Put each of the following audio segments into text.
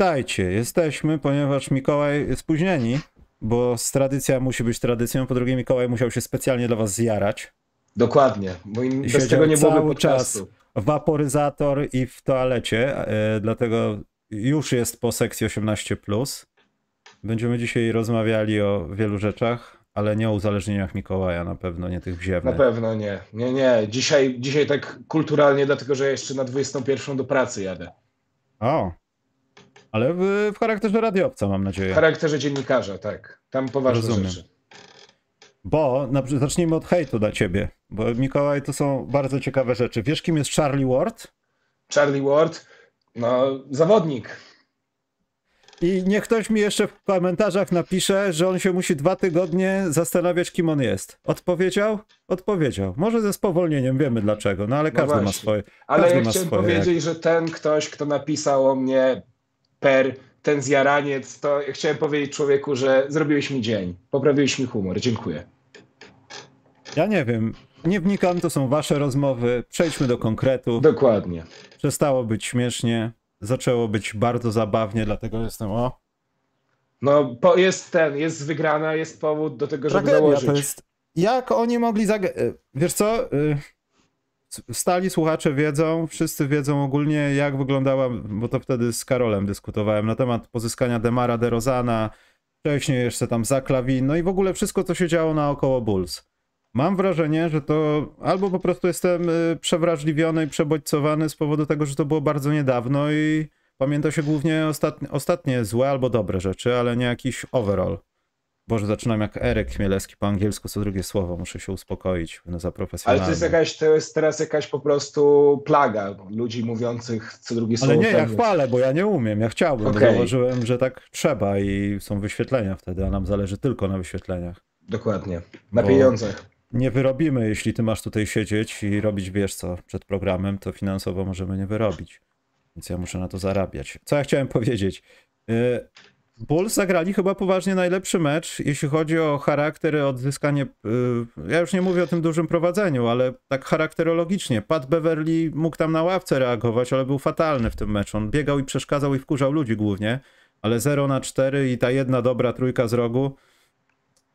Witajcie, jesteśmy, ponieważ Mikołaj spóźnieni, bo tradycja musi być tradycją, po drugie Mikołaj musiał się specjalnie dla was zjarać. Dokładnie, bo im bez tego nie byłoby cały podcastu. czas waporyzator i w toalecie, e, dlatego już jest po sekcji 18+. Będziemy dzisiaj rozmawiali o wielu rzeczach, ale nie o uzależnieniach Mikołaja, na pewno nie tych Na wziewnych. pewno nie, nie, nie. Dzisiaj, dzisiaj tak kulturalnie, dlatego że jeszcze na 21 do pracy jadę. O, ale w, w charakterze radiowca mam nadzieję. W charakterze dziennikarza, tak. Tam poważne Rozumiem. rzeczy. Bo na, zacznijmy od hejtu dla ciebie, bo Mikołaj to są bardzo ciekawe rzeczy. Wiesz kim jest Charlie Ward? Charlie Ward, no zawodnik. I niech ktoś mi jeszcze w komentarzach napisze, że on się musi dwa tygodnie zastanawiać, kim on jest. Odpowiedział? Odpowiedział. Może ze spowolnieniem, wiemy dlaczego, no ale No każdy ma swoje. Ale ja chciałem swoje, powiedzieć, że ten ktoś, kto napisał o mnie per ten zjaraniec, to chciałem powiedzieć człowieku, że zrobiłeś mi dzień. Poprawiłeś mi humor. Dziękuję. Ja nie wiem, nie wnikam, to są wasze rozmowy. Przejdźmy do konkretu. Dokładnie. Przestało być śmiesznie, zaczęło być bardzo zabawnie, dlatego jestem o. No, po, jest ten, jest wygrana, jest powód do tego, żeby Tragedia dołożyć. to jest. Jak oni mogli zag... e, Wiesz co? y, Stali słuchacze wiedzą, wszyscy wiedzą ogólnie, jak wyglądała, bo to wtedy z Karolem dyskutowałem na temat pozyskania Demara DeRozana, wcześniej jeszcze tam Zaklawin, no i w ogóle wszystko, co się działo naokoło Bulls. Mam wrażenie, że to albo po prostu jestem y, przewrażliwiony i przebodźcowany z powodu tego, że to było bardzo niedawno i pamięta się głównie ostatnie, ostatnie złe albo dobre rzeczy, ale nie jakiś overall. Boże, zaczynam jak Eryk Chmielewski po angielsku, co drugie słowo, muszę się uspokoić, będę za Ale profesjonalny. to jest, jakaś, to jest teraz jakaś po prostu plaga ludzi mówiących co drugie słowo. Ale nie, ja chwalę, bo ja nie umiem, ja chciałbym, zauważyłem, że tak trzeba i są wyświetlenia wtedy, a nam zależy tylko na wyświetleniach. Dokładnie. Na Bo- pieniądzach. Nie wyrobimy, jeśli ty masz tutaj siedzieć i robić wiesz co przed programem, to finansowo możemy nie wyrobić. Więc ja muszę na to zarabiać. Co ja chciałem powiedzieć? Bulls zagrali chyba poważnie najlepszy mecz, jeśli chodzi o charakter, odzyskanie. y, Ja już nie mówię o tym dużym prowadzeniu, ale tak charakterologicznie. Pat Beverly mógł tam na ławce reagować, ale był fatalny w tym meczu. On biegał i przeszkadzał i wkurzał ludzi głównie, ale 0 na 4 i ta jedna dobra trójka z rogu.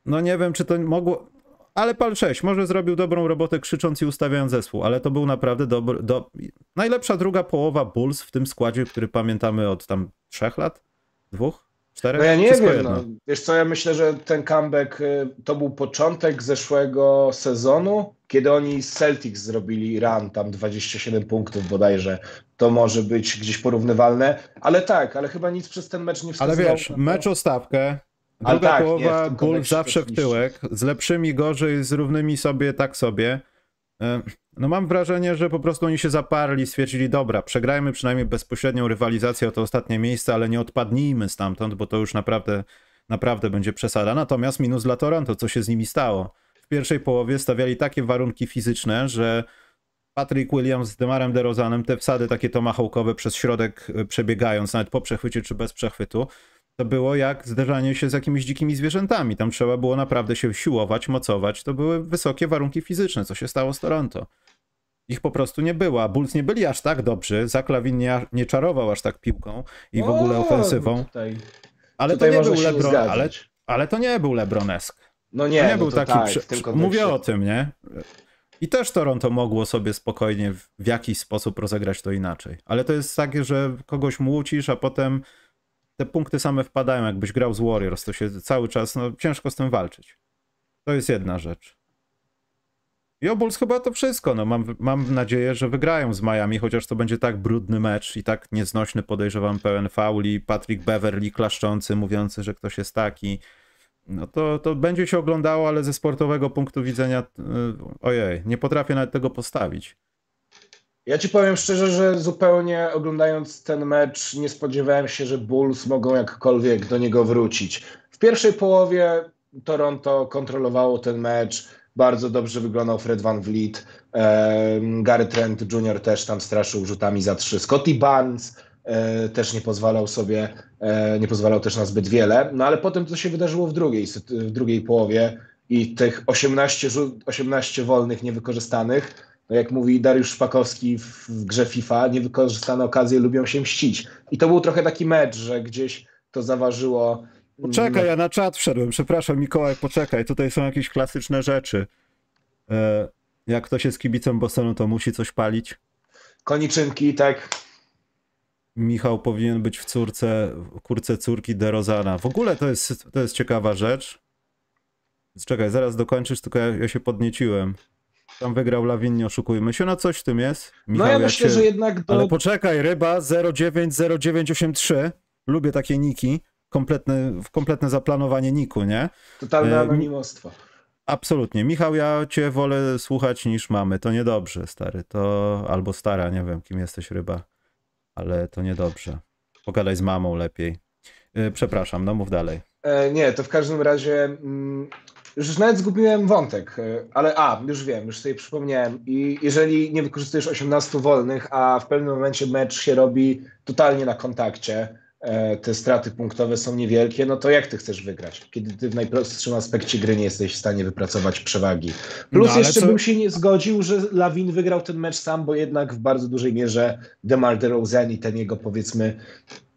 No nie wiem, czy to mogło. Ale Pal 6 może zrobił dobrą robotę krzycząc i ustawiając zespół, ale to był naprawdę dobry. Do... Najlepsza druga połowa Bulls w tym składzie, który pamiętamy od tam trzech lat? Dwóch? Czterech? No ja nie Wszystko wiem, jedno. no. wiesz co, ja myślę, że ten comeback y, to był początek zeszłego sezonu, kiedy oni z Celtics zrobili run, tam 27 punktów bodajże, to może być gdzieś porównywalne, ale tak, ale chyba nic przez ten mecz nie Ale wskazywało wiesz, na to. mecz o stawkę. Ale Druga tak, połowa kontekście zawsze w tyłek, z lepszymi gorzej, z równymi sobie tak sobie. No mam wrażenie, że po prostu oni się zaparli, stwierdzili, dobra, przegrajmy przynajmniej bezpośrednią rywalizację o to ostatnie miejsce, ale nie odpadnijmy stamtąd, bo to już naprawdę, naprawdę będzie przesada. Natomiast minus dla Toronto, co się z nimi stało? W pierwszej połowie stawiali takie warunki fizyczne, że Patrick Williams z Demarem DeRozanem, te wsady takie tomahawkowe przez środek e, przebiegając, nawet po przechwycie czy bez przechwytu, to było jak zderzanie się z jakimiś dzikimi zwierzętami. Tam trzeba było naprawdę się siłować, mocować. To były wysokie warunki fizyczne, co się stało z Toronto. Ich po prostu nie było, a Bulls nie byli aż tak dobrzy. Zaklawin nie, nie czarował aż tak piłką i w ogóle ofensywą. Tutaj, Ale tutaj to nie był LeBron, ale, ale to nie był LeBronesk. No nie, To nie no był to taki. tak. Mówię o tym, nie? I też Toronto mogło sobie spokojnie w, w jakiś sposób rozegrać to inaczej. Ale to jest takie, że kogoś młócisz, a potem te punkty same wpadają. Jakbyś grał z Warriors, to się cały czas, no ciężko z tym walczyć. To jest jedna rzecz. I Bulls chyba to wszystko. No, mam, mam nadzieję, że wygrają z Miami, chociaż to będzie tak brudny mecz i tak nieznośny, podejrzewam, pełen fauli. Patrick Beverly klaszczący, mówiący, że ktoś jest taki. No to, to będzie się oglądało, ale ze sportowego punktu widzenia, y, ojej, nie potrafię nawet tego postawić. Ja ci powiem szczerze, że zupełnie oglądając ten mecz nie spodziewałem się, że Bulls mogą jakkolwiek do niego wrócić. W pierwszej połowie Toronto kontrolowało ten mecz, bardzo dobrze wyglądał Fred Van Vliet, Gary Trent Jr. też tam straszył rzutami za trzy, Scotty Barnes e, też nie pozwalał sobie, e, nie pozwalał też na zbyt wiele, no ale potem co się wydarzyło w drugiej, w drugiej połowie i tych 18, rzut, 18 wolnych niewykorzystanych, No jak mówi Dariusz Szpakowski w, w grze FIFA, niewykorzystane okazje lubią się mścić. I to był trochę taki mecz, że gdzieś to zaważyło. Poczekaj, ja na czat wszedłem. Przepraszam, Mikołaj, poczekaj. Tutaj są jakieś klasyczne rzeczy. E, jak ktoś jest kibicem Bostonu, to musi coś palić. Koniczynki, tak. Michał powinien być w córce, w kurce córki DeRozana. W ogóle to jest, to jest ciekawa rzecz. Czekaj, zaraz dokończysz, tylko ja, ja się podnieciłem. Tam wygrał Lawin, nie oszukujmy się, no coś w tym jest. Michał, no ja myślę, cię... że jednak do... Ale poczekaj, ryba 090983. Lubię takie niki. Kompletne, kompletne zaplanowanie niku, nie? Totalne anonimostwo. Absolutnie. Michał, ja cię wolę słuchać niż mamy. To niedobrze, stary. To albo stara, nie wiem, kim jesteś ryba. Ale to niedobrze. Pogadaj z mamą lepiej. E, przepraszam, no mów dalej. E, nie, to w każdym razie mm, już nawet zgubiłem wątek, e, ale a, już wiem, już sobie przypomniałem. I jeżeli nie wykorzystujesz 18 wolnych, a w pewnym momencie mecz się robi totalnie na kontakcie, e, te straty punktowe są niewielkie, no to jak ty chcesz wygrać, kiedy ty w najprostszym aspekcie gry nie jesteś w stanie wypracować przewagi. Plus no, jeszcze co... bym się nie zgodził, że Lawin wygrał ten mecz sam, bo jednak w bardzo dużej mierze DeMar DeRozan i ten jego powiedzmy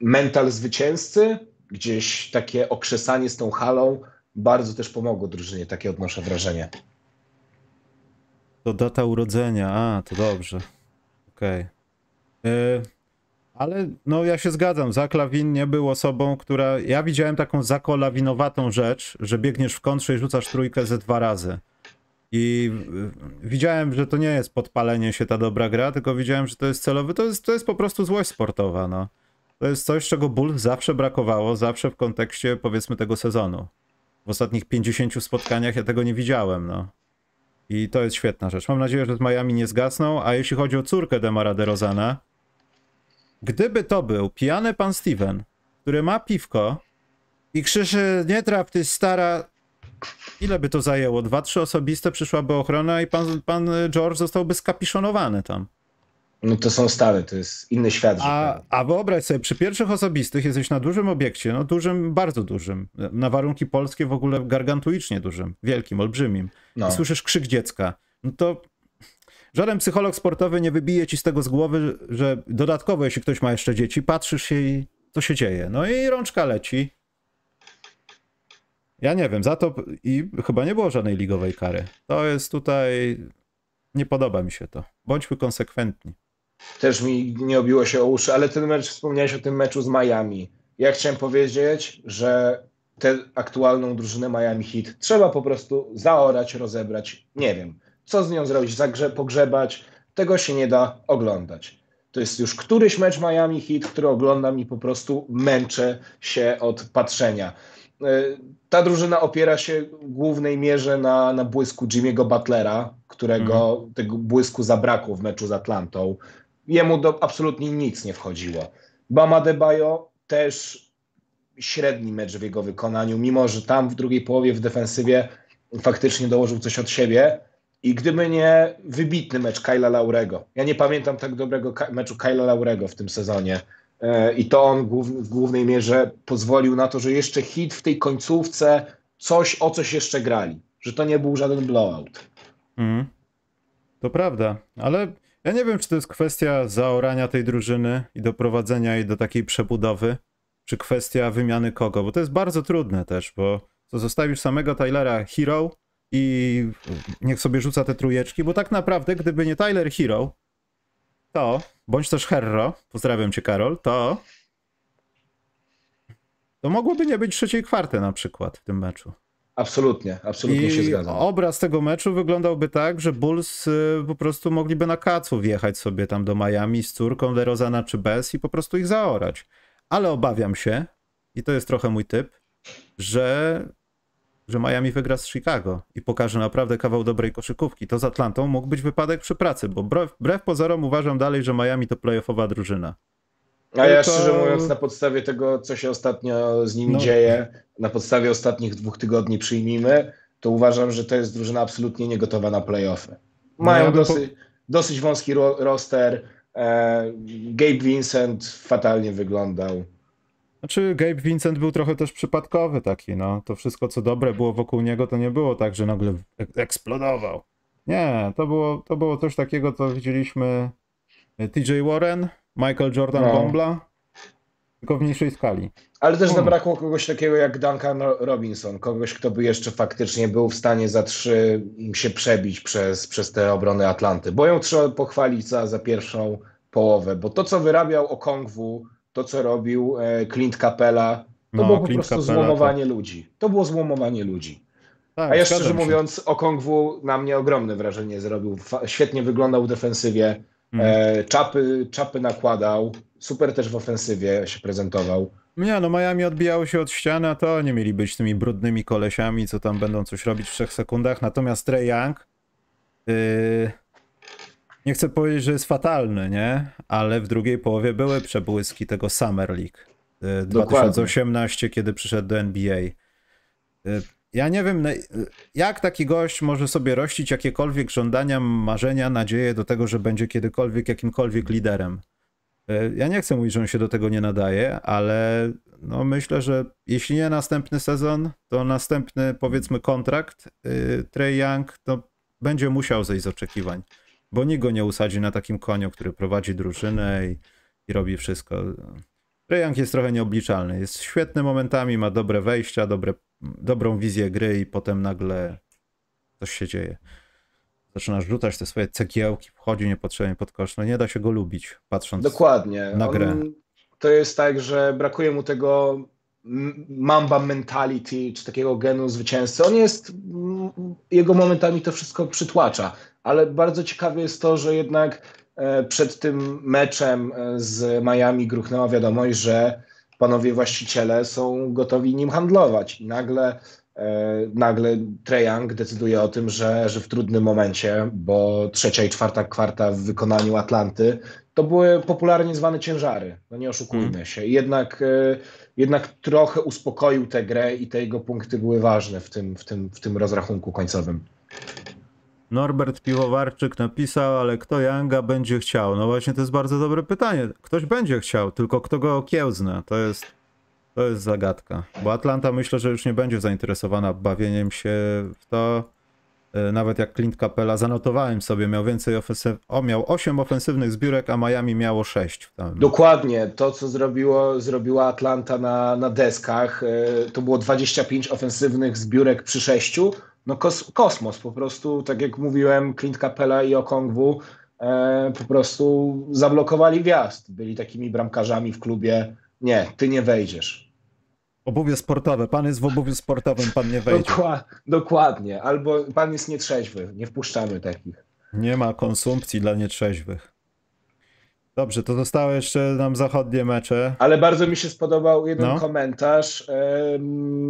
mental zwycięzcy, gdzieś takie okrzesanie z tą halą bardzo też pomogło drużynie, takie odnoszę wrażenie. To data urodzenia, a to dobrze. Okej. Okay. Ale no ja się zgadzam, Zak Lawin nie był osobą, która... Ja widziałem taką zakolawinowatą rzecz, że biegniesz w kontrze i rzucasz trójkę ze dwa razy. I widziałem, że to nie jest podpalenie się ta dobra gra, tylko widziałem, że to jest celowy, to jest, to jest po prostu złość sportowa, no. To jest coś, czego ból zawsze brakowało, zawsze w kontekście powiedzmy tego sezonu w ostatnich 50 spotkaniach ja tego nie widziałem, no. I to jest świetna rzecz. Mam nadzieję, że z Miami nie zgasną, a jeśli chodzi o córkę Demara DeRozana, gdyby to był pijany pan Steven, który ma piwko i krzyczy, nie traf, ty stara... Ile by to zajęło? Dwa, trzy osobiste, przyszłaby ochrona i pan, pan George zostałby skapiszonowany tam. No to są stale, to jest inny świat. A, a wyobraź sobie, przy pierwszych osobistych jesteś na dużym obiekcie, no dużym, bardzo dużym, na warunki polskie w ogóle gargantuicznie dużym, wielkim, olbrzymim. No. I słyszysz krzyk dziecka. No to żaden psycholog sportowy nie wybije ci z tego z głowy, że dodatkowo, jeśli ktoś ma jeszcze dzieci, patrzysz się i co się dzieje. No i rączka leci. Ja nie wiem, za to i chyba nie było żadnej ligowej kary. To jest tutaj. Nie podoba mi się to. Bądźmy konsekwentni też mi nie obiło się o uszy, ale ten mecz, wspomniałeś o tym meczu z Miami. Ja chciałem powiedzieć, że tę aktualną drużynę Miami Heat trzeba po prostu zaorać, rozebrać. Nie wiem, co z nią zrobić, zagrze, pogrzebać. Tego się nie da oglądać. To jest już któryś mecz Miami Heat, który oglądam i po prostu męczę się od patrzenia. E, ta drużyna opiera się w głównej mierze na, na błysku Jimmy'ego Butlera, którego mm. tego błysku zabrakło w meczu z Atlantą jemu do, absolutnie nic nie wchodziło. Bama Debajo też średni mecz w jego wykonaniu, mimo że tam w drugiej połowie w defensywie faktycznie dołożył coś od siebie. I gdyby nie wybitny mecz Kyla Laurego, ja nie pamiętam tak dobrego meczu Kyla Laurego w tym sezonie. E, I to on w głównej mierze pozwolił na to, że jeszcze hit w tej końcówce coś o coś jeszcze grali. Że to nie był żaden blowout. Mm. To prawda, ale ja nie wiem, czy to jest kwestia zaorania tej drużyny i doprowadzenia jej do takiej przebudowy, czy kwestia wymiany kogo, bo to jest bardzo trudne też, bo to zostawisz samego Tylera Hero i niech sobie rzuca te trujeczki, bo tak naprawdę, gdyby nie Tyler Hero, to, bądź też Herro, pozdrawiam cię Karol, to to mogłoby nie być trzeciej kwarty na przykład w tym meczu. Absolutnie, absolutnie I się zgadzam. Obraz tego meczu wyglądałby tak, że Bulls y, po prostu mogliby na kacu wjechać sobie tam do Miami z córką DeRozana czy bez i po prostu ich zaorać. Ale obawiam się, i to jest trochę mój typ, że, że Miami wygra z Chicago i pokaże naprawdę kawał dobrej koszykówki. To z Atlantą mógł być wypadek przy pracy, bo wbrew, wbrew pozorom uważam dalej, że Miami to playoffowa drużyna. A ja szczerze mówiąc, na podstawie tego, co się ostatnio z nimi no. dzieje, na podstawie ostatnich dwóch tygodni przyjmijmy, to uważam, że to jest drużyna absolutnie niegotowa na playoffy. No Mają no, dosyć, po... dosyć wąski ro roster. E, Gabe Vincent fatalnie wyglądał. Znaczy, Gabe Vincent był trochę też przypadkowy taki, no. To wszystko, co dobre było wokół niego, to nie było tak, że nagle eksplodował. Nie, to było, to było coś takiego, co widzieliśmy e, TJ Warren, Michael Jordan No. Bombla, tylko w mniejszej skali. Ale też Hmm. zabrakło kogoś takiego jak Duncan Ro- Robinson, kogoś, kto by jeszcze faktycznie był w stanie za trzy się przebić przez, przez te obrony Atlanty. Bo ją trzeba pochwalić za, za pierwszą połowę, bo to, co wyrabiał Okongwu, to, co robił e, Clint Capella, to No, było po Clint prostu Capella, złomowanie ludzi. To było złomowanie ludzi. Tak, A ja szczerze mówiąc, Okongwu na mnie ogromne wrażenie zrobił. Świetnie wyglądał defensywie, E, czapy, czapy nakładał, super też w ofensywie się prezentował. Nie, no Miami odbijało się od ściany, a to nie mieli być tymi brudnymi kolesiami, co tam będą coś robić w trzech sekundach. Natomiast Trey Young, yy, nie chcę powiedzieć, że jest fatalny, nie? Ale w drugiej połowie były przebłyski tego Summer League yy, 2018, kiedy przyszedł do NBA. Yy, ja nie wiem, jak taki gość może sobie rościć jakiekolwiek żądania, marzenia, nadzieje do tego, że będzie kiedykolwiek jakimkolwiek liderem. E, Ja nie chcę mówić, że on się do tego nie nadaje, ale no myślę, że jeśli nie następny sezon, to następny powiedzmy kontrakt yy, Trey Young to będzie musiał zejść z oczekiwań, bo nikt go nie usadzi na takim koniu, który prowadzi drużynę i, i robi wszystko. Young jest trochę nieobliczalny, jest świetny momentami, ma dobre wejścia, dobre, dobrą wizję gry i potem nagle coś się dzieje. Zaczynasz rzucać te swoje cegiełki, wchodzi niepotrzebnie pod kosz. No nie da się go lubić, patrząc Dokładnie. na grę. On, to jest tak, że brakuje mu tego mamba mentality, czy takiego genu zwycięzcy. On jest, jego momentami to wszystko przytłacza, ale bardzo ciekawe jest to, że jednak przed tym meczem e, z Miami gruchnęła wiadomość, że panowie właściciele są gotowi nim handlować i nagle e, nagle Trae Young decyduje o tym, że, że w trudnym momencie, bo trzecia i czwarta kwarta w wykonaniu Atlanty to były popularnie zwane ciężary, no nie oszukujmy Mhm. się. Jednak, e, jednak trochę uspokoił tę grę i te jego punkty były ważne w tym, w tym, w tym rozrachunku końcowym. Norbert Piwowarczyk napisał, ale kto Younga będzie chciał? No właśnie, to jest bardzo dobre pytanie. Ktoś będzie chciał, tylko kto go okiełzna? To jest, to jest zagadka. Bo Atlanta myślę, że już nie będzie zainteresowana bawieniem się w to. E, Nawet jak Clint Capella zanotowałem sobie, miał więcej ofensyw... O, miał 8 ofensywnych zbiórek, a Miami miało 6 w tam. Dokładnie to, co zrobiło, zrobiła Atlanta na, na deskach, e, to było 25 ofensywnych zbiórek przy sześciu. No kos, kosmos, po prostu, tak jak mówiłem, Clint Capella i Okongwu e, po prostu zablokowali wjazd. Byli takimi bramkarzami w klubie. Nie, ty nie wejdziesz. Obuwie sportowe. Pan jest w obuwiu sportowym, pan nie wejdzie. Dokła- dokładnie. Albo pan jest nietrzeźwy, nie wpuszczamy takich. Nie ma konsumpcji dla nietrzeźwych. Dobrze, to zostały jeszcze nam zachodnie mecze. Ale bardzo mi się spodobał jeden No. komentarz,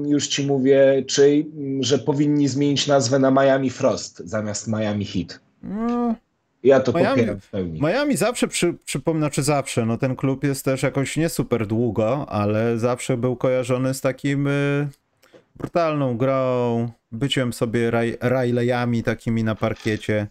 już ci mówię czyj, m, że powinni zmienić nazwę na Miami Frost zamiast Miami Heat. No, Ja to Miami- popieram w pełni. Miami zawsze przy, przypomina, czy zawsze, no ten klub jest też jakoś nie super długo, ale zawsze był kojarzony z takim y, brutalną grą, byciem sobie raj, rajlejami takimi na parkiecie.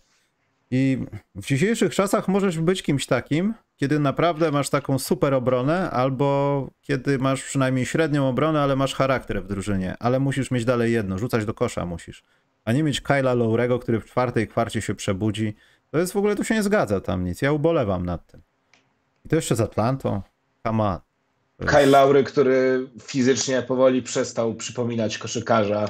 I w dzisiejszych czasach możesz być kimś takim, kiedy naprawdę masz taką super obronę, albo kiedy masz przynajmniej średnią obronę, ale masz charakter w drużynie, ale musisz mieć dalej jedno, rzucać do kosza musisz. A nie mieć Kyla Lowrego, który w czwartej kwarcie się przebudzi. To jest w ogóle, tu się nie zgadza tam nic. Ja ubolewam nad tym. I to jeszcze z Atlantą. Come on. Kyle Lowry, który fizycznie powoli przestał przypominać koszykarza.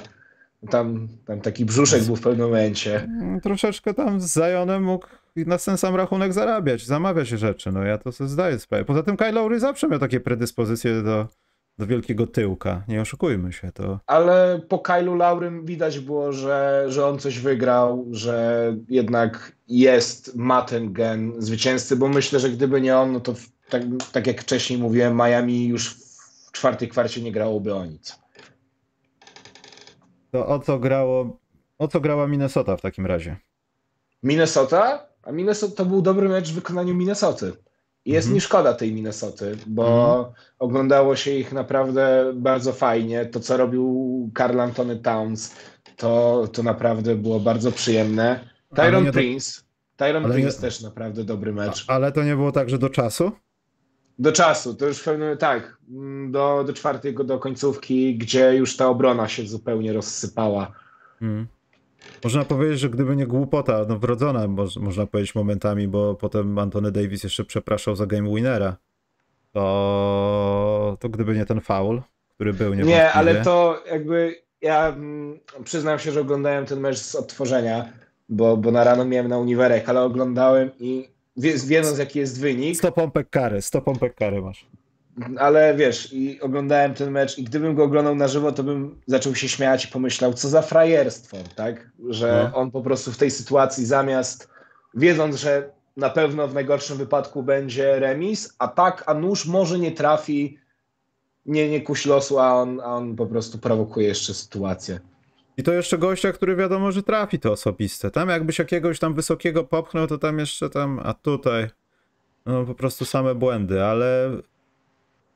Tam, tam taki brzuszek był w pewnym momencie. Mm, Troszeczkę tam z Zionem mógł na ten sam rachunek zarabiać, zamawiać rzeczy. No ja to sobie zdaję sprawę. Poza tym Kyle Lowry zawsze miał takie predyspozycje do, do wielkiego tyłka. Nie oszukujmy się, to... Ale po Kylu Laurym widać było, że, że on coś wygrał, że jednak jest, ma ten gen zwycięzcy, bo myślę, że gdyby nie on, no to tak, tak jak wcześniej mówiłem, Miami już w czwartej kwarcie nie grałoby o nic. To o co grało... O co grała Minnesota w takim razie? Minnesota? A Minnesota to był dobry mecz w wykonaniu Minnesoty. I jest Mhm. mi szkoda tej Minnesoty, bo oglądało się ich naprawdę bardzo fajnie. To, co robił Karl Antony Towns, to, to naprawdę było bardzo przyjemne. Tyron nie Prince. Tyron ale Prince nie- też naprawdę dobry mecz. Ale to nie było tak, że do czasu? Do czasu, to już w pewnym, tak, mm, do, do czwartej, do końcówki, gdzie już ta obrona się zupełnie rozsypała. Hmm. Można powiedzieć, że gdyby nie głupota, no wrodzona, można powiedzieć momentami, bo potem Antony Davis jeszcze przepraszał za game winnera, to, to gdyby nie ten foul, który był Nie, ale to jakby ja mm, przyznam się, że oglądałem ten mecz z odtworzenia, bo, bo na rano miałem na uniwerek, ale oglądałem i wiedząc jaki jest wynik. 100 pompek kary, 100 pompek kary masz. Ale wiesz, i oglądałem ten mecz i gdybym go oglądał na żywo, to bym zaczął się śmiać i pomyślał, co za frajerstwo, tak? Że no. on po prostu w tej sytuacji zamiast, wiedząc, że na pewno w najgorszym wypadku będzie remis, a tak, a nóż może nie trafi, nie, nie kuś losu, a on, a on po prostu prowokuje jeszcze sytuację. I to jeszcze gościa, który wiadomo, że trafi to osobiste. Tam jakbyś jakiegoś tam wysokiego popchnął, to tam jeszcze tam, a tutaj no po prostu same błędy, ale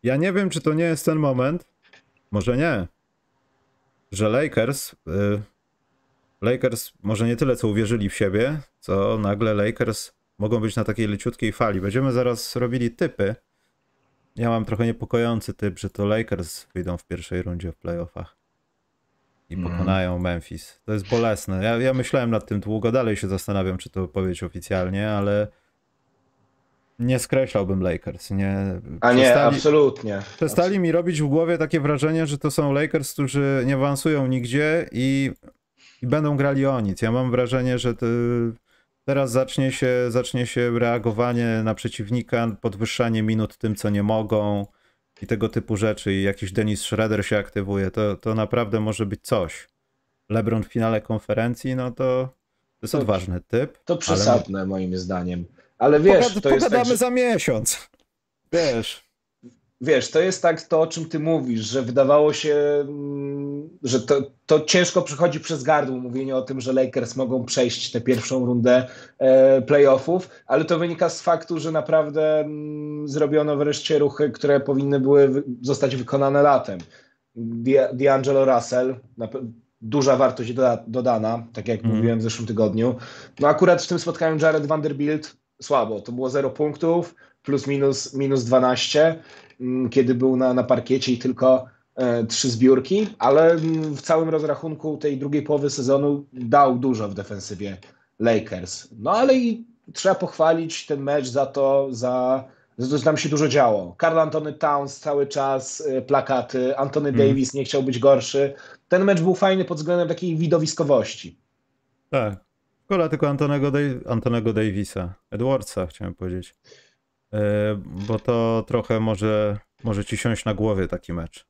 ja nie wiem, czy to nie jest ten moment, może nie, że Lakers, y, Lakers może nie tyle co uwierzyli w siebie, co nagle Lakers mogą być na takiej leciutkiej fali. Będziemy zaraz robili typy. Ja mam trochę niepokojący typ, że to Lakers wyjdą w pierwszej rundzie w playoffach i mhm. pokonają Memphis. To jest bolesne. Ja, ja myślałem nad tym długo, dalej się zastanawiam, czy to powiedzieć oficjalnie, ale nie skreślałbym Lakers. Nie, A nie, absolutnie. Przestali mi robić w głowie takie wrażenie, że to są Lakers, którzy nie awansują nigdzie i, i będą grali o nic. Ja mam wrażenie, że teraz zacznie się, zacznie się reagowanie na przeciwnika, podwyższanie minut tym, co nie mogą i tego typu rzeczy. I jakiś Dennis Schroeder się aktywuje. To, to naprawdę może być coś. LeBron w finale konferencji, no to, to jest to, odważny typ. To przesadne ale... moim zdaniem. Ale wiesz, Pogad, to jest tak, że... za miesiąc. Wiesz. Wiesz, to jest tak to, o czym ty mówisz, że wydawało się, mm, że to, to ciężko przychodzi przez gardło mówienie o tym, że Lakers mogą przejść tę pierwszą rundę e, playoffów, ale to wynika z faktu, że naprawdę mm, zrobiono wreszcie ruchy, które powinny były zostać wykonane latem. D'Angelo Russell, duża wartość dodana, tak jak mm. mówiłem w zeszłym tygodniu. No akurat w tym spotkaniu Jared Vanderbilt słabo. To było 0 punktów, plus minus, minus 12, mm, kiedy był na, na parkiecie i tylko e, trzy zbiórki, ale mm, w całym rozrachunku tej drugiej połowy sezonu dał dużo w defensywie Lakers. No ale i trzeba pochwalić ten mecz za to, za, za to, że tam się dużo działo. Karl Antony Towns cały czas e, plakaty, Antony mm. Davis nie chciał być gorszy. Ten mecz był fajny pod względem takiej widowiskowości. Tak. Szkoda tylko Antonego, Antonego Davisa, Edwardsa chciałem powiedzieć. E, bo to trochę może, może ci siąść na głowie taki mecz.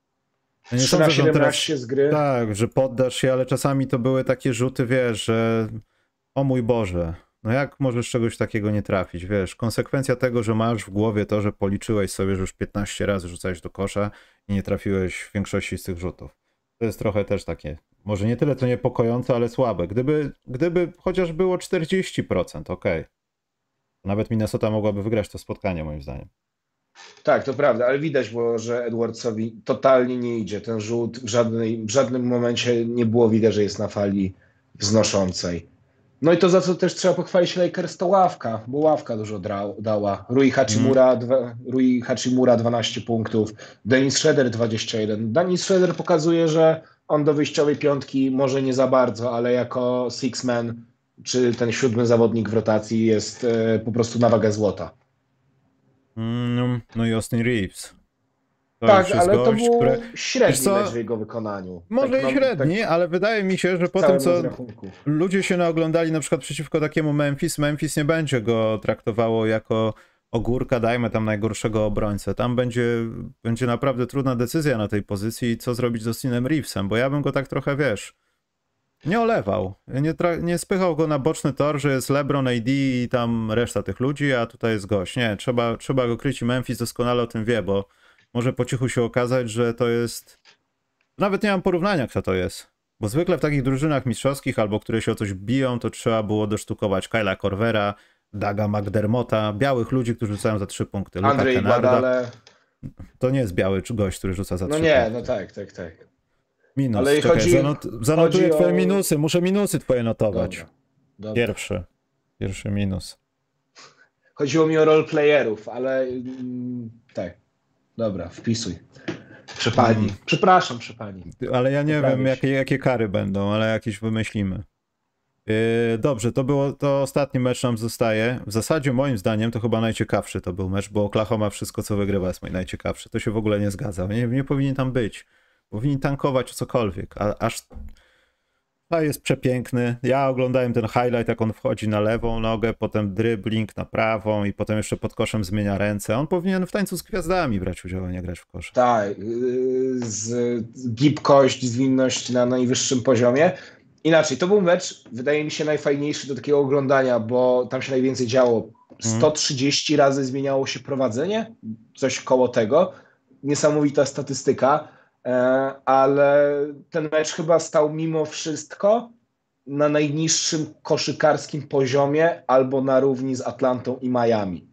Ja nie 3 sądzę, teraz, z gry. Tak, że poddasz się, ale czasami to były takie rzuty, wiesz, że o mój Boże, no jak możesz czegoś takiego nie trafić, wiesz, konsekwencja tego, że masz w głowie to, że policzyłeś sobie, że już 15 razy rzucałeś do kosza i nie trafiłeś w większości z tych rzutów. To jest trochę też takie może nie tyle to niepokojące, ale słabe. Gdyby, gdyby chociaż było 40%, ok. Nawet Minnesota mogłaby wygrać to spotkanie, moim zdaniem. Tak, to prawda, ale widać było, że Edwardsowi totalnie nie idzie. Ten rzut w, żadnej, w żadnym momencie nie było widać, że jest na fali wznoszącej. No i to za co też trzeba pochwalić Lakers to ławka, bo ławka dużo dała. Rui Hachimura, mm. dwa, Rui Hachimura 12 punktów, Dennis Schroeder 21. Dennis Schroeder pokazuje, że on do wyjściowej piątki może nie za bardzo, ale jako six-man czy ten siódmy zawodnik w rotacji jest e, po prostu na wagę złota. Mm, no i Austin Reeves. To tak, ale gość, to był które... średni mecz w jego wykonaniu. Może tak, i średni, tak ale wydaje mi się, że po tym, co ludzie się naoglądali na przykład przeciwko takiemu Memphis, Memphis nie będzie go traktowało jako ogórka, dajmy tam najgorszego obrońcę. Tam będzie, będzie naprawdę trudna decyzja na tej pozycji, co zrobić z Austinem Reevesem, bo ja bym go tak trochę, wiesz, nie olewał. Nie, nie spychał go na boczny tor, że jest LeBron, AD i tam reszta tych ludzi, a tutaj jest gość. Nie, trzeba, trzeba go kryć i Memphis doskonale o tym wie, bo może po cichu się okazać, że to jest... Nawet nie mam porównania, kto to jest. Bo zwykle w takich drużynach mistrzowskich albo które się o coś biją, to trzeba było dosztukować Kyla Corvera, Daga McDermotta, białych ludzi, którzy rzucają za trzy punkty. Luka Andrzej Kenarda. Badale. To nie jest biały gość, który rzuca za no trzy punkty. No nie, no tak, tak, tak. Minus, Ale czekaj, chodzi, zanot, zanotuję chodzi twoje o... minusy, muszę minusy twoje notować. Dobra, dobra. Pierwszy, pierwszy minus. Chodziło mi o roleplayerów, ale mm, tak, dobra, wpisuj. Przepani. Hmm. Przepraszam, przepani. Ale ja nie wiem, jakie, jakie kary będą, ale jakieś wymyślimy. Yy, dobrze, to było to ostatni mecz nam zostaje. W zasadzie moim zdaniem to chyba najciekawszy to był mecz, bo Oklahoma wszystko co wygrywa jest mój najciekawszy. To się w ogóle nie zgadza. Nie, nie powinien tam być. Powinien tankować cokolwiek. A, aż a jest przepiękny. Ja oglądałem ten highlight, jak on wchodzi na lewą nogę, potem dribbling na prawą i potem jeszcze pod koszem zmienia ręce. On powinien w tańcu z gwiazdami brać udział, a nie grać w kosz. Tak, yy, z gibkość, zwinność na najwyższym poziomie. Inaczej, to był mecz, wydaje mi się, najfajniejszy do takiego oglądania, bo tam się najwięcej działo. 130 mhm. razy zmieniało się prowadzenie, coś koło tego. Niesamowita statystyka, e, ale ten mecz chyba stał mimo wszystko na najniższym koszykarskim poziomie albo na równi z Atlantą i Miami.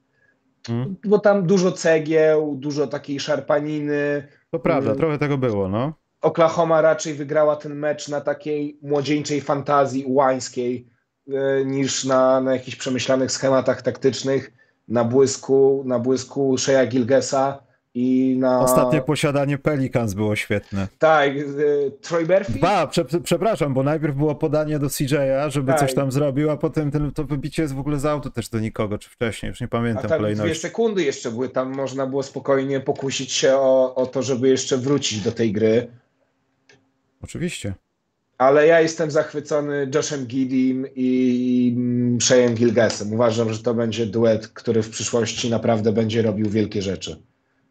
Hmm. Bo tam dużo cegieł, dużo takiej szarpaniny. To prawda, hmm. trochę tego było, no. Oklahoma raczej wygrała ten mecz na takiej młodzieńczej fantazji łańskiej e, niż na, na jakichś przemyślanych schematach taktycznych, na błysku, na błysku Sheya Gilgesa i na... Ostatnie posiadanie Pelicans było świetne. Tak, e, Troy Murphy? Ba, prze, przepraszam, bo najpierw było podanie do CJ'a, żeby tak. coś tam zrobił, a potem ten, to wybicie jest w ogóle z auto też do nikogo, czy wcześniej, już nie pamiętam a tam kolejności. dwie sekundy jeszcze były, tam można było spokojnie pokusić się o, o to, żeby jeszcze wrócić do tej gry. Oczywiście. Ale ja jestem zachwycony Joshem Gidim i Shayem Gilgesem. Uważam, że to będzie duet, który w przyszłości naprawdę będzie robił wielkie rzeczy.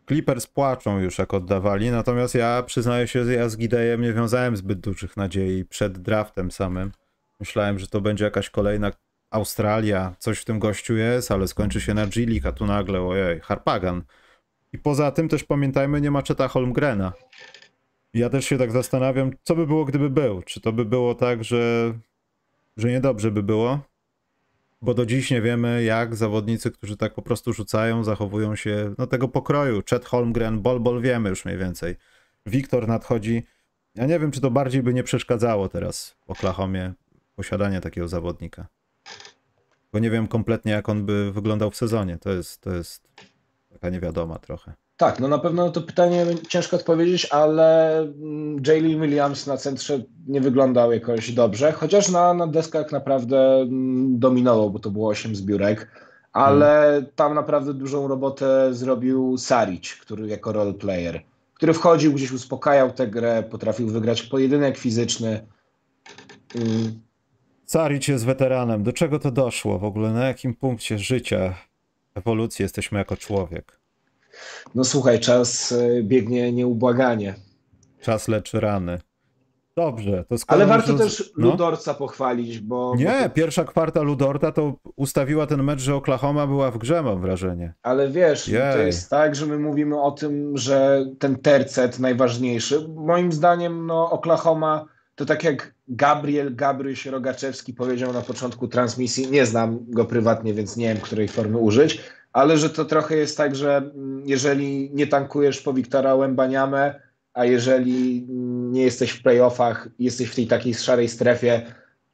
Clippers płaczą już jak oddawali, natomiast ja przyznaję się, że ja z Gidejem nie wiązałem zbyt dużych nadziei przed draftem samym. Myślałem, że to będzie jakaś kolejna Australia, coś w tym gościu jest, ale skończy się na G League, a tu nagle, ojej, Harpagan. I poza tym też pamiętajmy, nie ma Czeta Holmgrena. Ja też się tak zastanawiam, co by było, gdyby był. Czy to by było tak, że, że niedobrze by było? Bo do dziś nie wiemy, jak zawodnicy, którzy tak po prostu rzucają, zachowują się no tego pokroju. Chet Holmgren, Bol Bol wiemy już mniej więcej. Wiktor nadchodzi. Ja nie wiem, czy to bardziej by nie przeszkadzało teraz w Oklahomie posiadanie takiego zawodnika. Bo nie wiem kompletnie, jak on by wyglądał w sezonie. To jest, to jest taka niewiadoma trochę. Tak, no na pewno to pytanie ciężko odpowiedzieć, ale mm, Jalen Williams na centrze nie wyglądał jakoś dobrze, chociaż na, na deskach naprawdę mm, dominował, bo to było 8 zbiórek, ale hmm. tam naprawdę dużą robotę zrobił Saric, który jako role player, który wchodził, gdzieś uspokajał tę grę, potrafił wygrać pojedynek fizyczny. Hmm. Saric jest weteranem. Do czego to doszło w ogóle? Na jakim punkcie życia, ewolucji jesteśmy jako człowiek? No słuchaj, czas e, biegnie nieubłaganie. Czas leczy rany. Dobrze, to Ale warto też no? Ludorca pochwalić, bo... Nie, bo... pierwsza kwarta Ludorta to ustawiła ten mecz, że Oklahoma była w grze, mam wrażenie. Ale wiesz, Jej. to jest tak, że my mówimy o tym, że ten tercet najważniejszy. Moim zdaniem no, Oklahoma to tak jak Gabriel Gabryś Rogaczewski powiedział na początku transmisji, nie znam go prywatnie, więc nie wiem, której formy użyć, ale że to trochę jest tak, że mm, jeżeli nie tankujesz po Wiktora Łębaniamę, a jeżeli mm, nie jesteś w playoffach, jesteś w tej takiej szarej strefie,